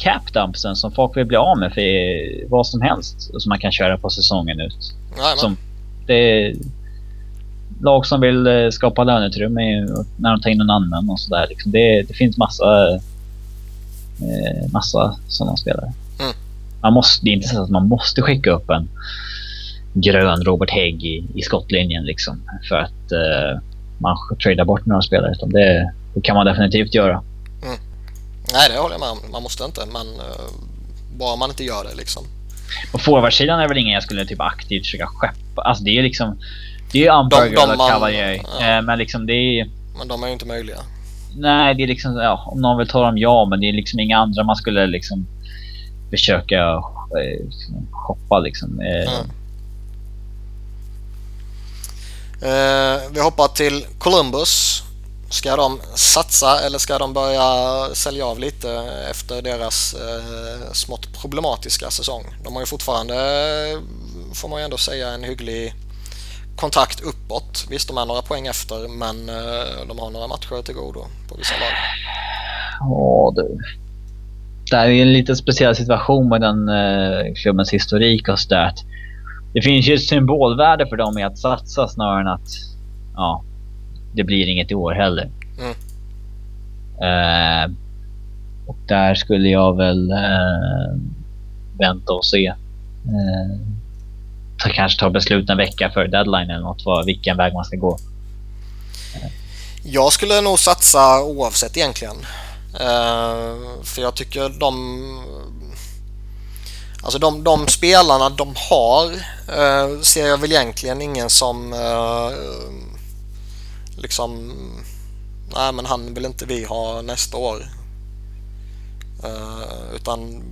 capdumpsen som folk vill bli av med för vad som helst som man kan köra på säsongen ut. Som, det är lag som vill eh, skapa löneutrymme när de tar in någon annan och sådär. Liksom det, det, finns massa, eh, massa sådana spelare. Mm. Man måste, det är inte så att man måste skicka upp en grön Robert Hägg i, i skottlinjen liksom för att eh, man tradar bort några spelare. Utan det, det kan man definitivt göra. Nej, det håller jag med om. Man måste inte, men uh, bara man inte gör det liksom. På forwardsidan är väl ingen jag skulle typ aktivt försöka skeppa. Alltså det är liksom... Det är ju Umberger eller Cavalier. Ja. Eh, men liksom det är Men de är ju inte möjliga. Nej, det är liksom... Ja, om någon vill ta dem, ja. Men det är liksom inga andra man skulle liksom försöka eh, shoppa liksom. Eh. Mm. Uh, vi hoppar till Columbus. Ska de satsa eller ska de börja sälja av lite efter deras eh, smått problematiska säsong? De har ju fortfarande, eh, får man ju ändå säga, en hygglig kontakt uppåt. Visst, de är några poäng efter men eh, de har några matcher till godo på vissa lag. Ja du. Det här är ju en lite speciell situation med den eh, klubbens historik och sådär. Det finns ju ett symbolvärde för dem i att satsa snarare än att ja, det blir inget i år heller. Mm. Uh, och där skulle jag väl uh, vänta och se. Uh, ta, kanske ta beslut en vecka före deadline eller något, vad, vilken väg man ska gå. Jag skulle nog satsa oavsett egentligen. För jag tycker de... Alltså de, de spelarna de har ser jag väl egentligen ingen som liksom nej men han vill inte vi ha nästa år. Uh, utan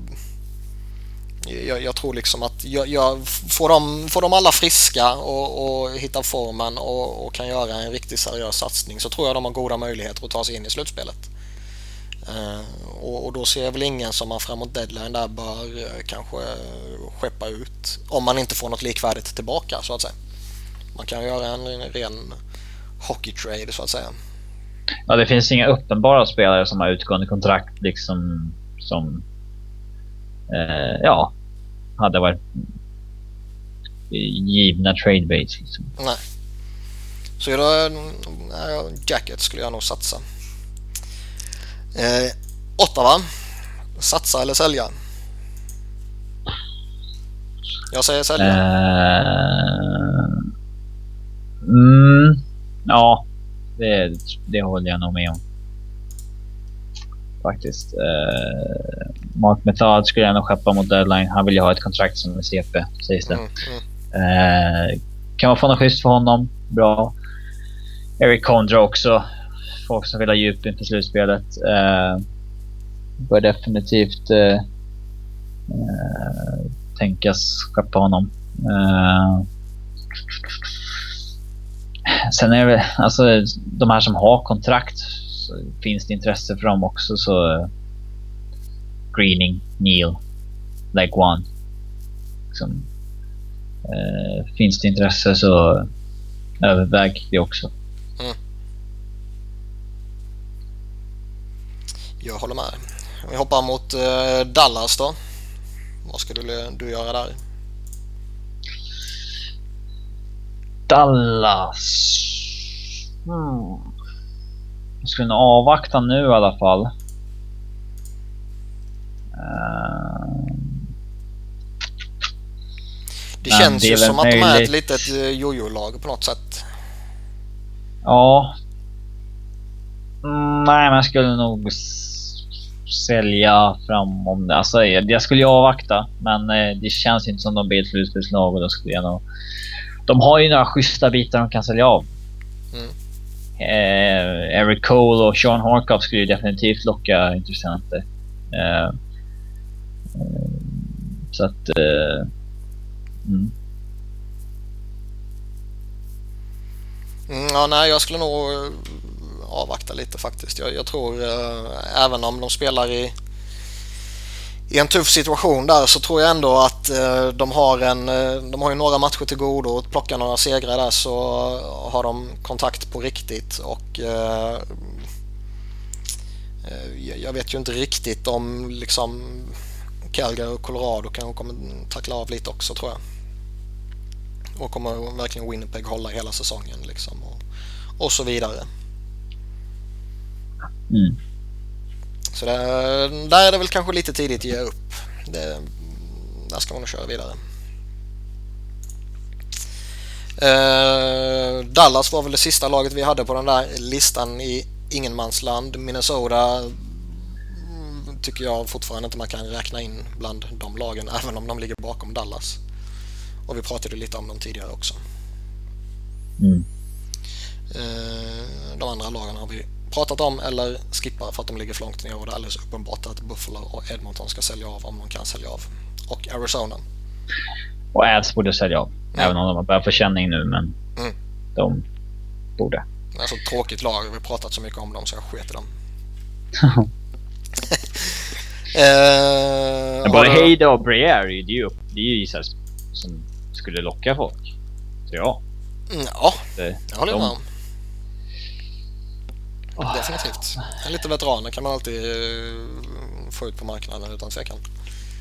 jag, jag, tror liksom att jag, jag, får, de, får de alla friska och, och hittar formen och, och, kan göra en riktigt seriös satsning så tror jag de har goda möjligheter att ta sig in i slutspelet. Uh, och, och, då ser jag väl ingen som man framåt deadline där bör uh, kanske skeppa ut om man inte får något likvärdigt tillbaka så att säga. Man kan göra en, en ren hockey-trade så att säga. Ja, det finns inga uppenbara spelare som har utgående kontrakt liksom som eh, ja, hade varit givna trade baits. Liksom. Nej. Så då, nej, Jacket skulle jag nog satsa. Eh, Ottawa. Satsa eller sälja? Jag säger sälja. Uh, mm, Ja, det, det håller jag nog med om. Faktiskt. Uh, Mark Metad skulle jag nog skeppa mot deadline. Han vill ju ha ett kontrakt som är CP, sägs det. Mm, mm. Uh, kan man få något schysst för honom? Bra. Eric Condra också. Folk som vill ha djup inför slutspelet. Uh, bör definitivt uh, uh, tänkas skeppa honom. Uh, Sen är det alltså de här som har kontrakt. finns det intresse för dem också så eh, Greening, Neil, Leg One. Liksom, eh, finns det intresse så överväg det också. Mm. Jag håller med. Vi hoppar mot eh, Dallas då. Vad skulle du göra där? Dallas. Hmm. Jag skulle nog avvakta nu i alla fall. Uh... Det Men känns det ju som att möjligt. de är ett litet eh, jojo-lag på något sätt. Ja. Mm, nej, men jag skulle nog sälja fram om det. Alltså, jag skulle ju avvakta, men eh, det känns inte som de blir ett slutspelslag och då skulle jag nog... De har ju några schyssta bitar de kan sälja av. Mm. Eh, Eric Cole och Sean Harkoff skulle definitivt locka intressenter. Eh, eh, så att... Eh, mm. Mm, ja, nej, jag skulle nog eh, avvakta lite faktiskt. Jag, jag tror eh, även om de spelar i, i en tuff situation där så tror jag ändå att eh, de har en, eh, de har ju några matcher till godo och plockar några segrar där så har de kontakt på riktigt och eh, eh jag vet ju inte riktigt om liksom Calgary och Colorado kanske kommer tackla av lite också tror jag. Och kommer verkligen Winnipeg hålla hela säsongen liksom och, och så vidare. Mm. Så det, där är det väl kanske lite tidigt att ge upp. Det, där ska man nog köra vidare. Uh, Dallas var väl det sista laget vi hade på den där listan i ingenmansland. Minnesota mm, tycker jag fortfarande inte man kan räkna in bland de lagen även om de ligger bakom Dallas. Och vi pratade lite om dem tidigare också. Mm. Uh, de andra lagen har vi pratat om eller skippar för att de ligger för långt ner och det är alldeles uppenbart att Buffalo och Edmonton ska sälja av om de kan sälja av. Och Arizona. Och Avs borde sälja av. Mm. Även om de har börjat få känning nu men mm. de borde. Det är så tråkigt lag. Vi har pratat så mycket om dem så jag sket i dem. eh, Både Heida och det är ju, det är ju isar som skulle locka folk. Så ja. Mm, ja, det, jag håller med om. Definitivt. En liten veteraner kan man alltid eh, få ut på marknaden utan tvekan.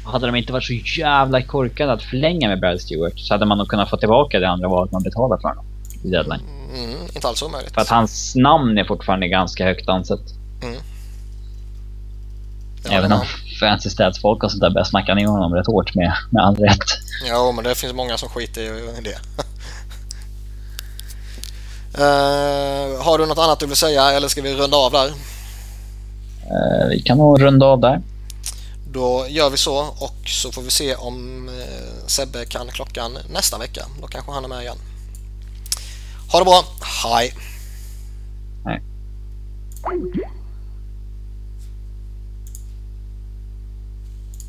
Hade de inte varit så jävla korkade att förlänga med Brad Stewart så hade man nog kunnat få tillbaka det andra valet man betalade för honom i deadline. Mm, inte alls omöjligt. För att hans namn är fortfarande ganska högt ansett. Mm. Ja, Även om fancy stats-folk och sånt där börjar snacka ner honom rätt hårt med, med all rätt. Ja, men det finns många som skiter i det. Uh, har du något annat du vill säga eller ska vi runda av där? Uh, vi kan nog runda av där. Då gör vi så och så får vi se om uh, Sebbe kan klockan nästa vecka. Då kanske han är med igen. Ha det bra. Hej! Hej.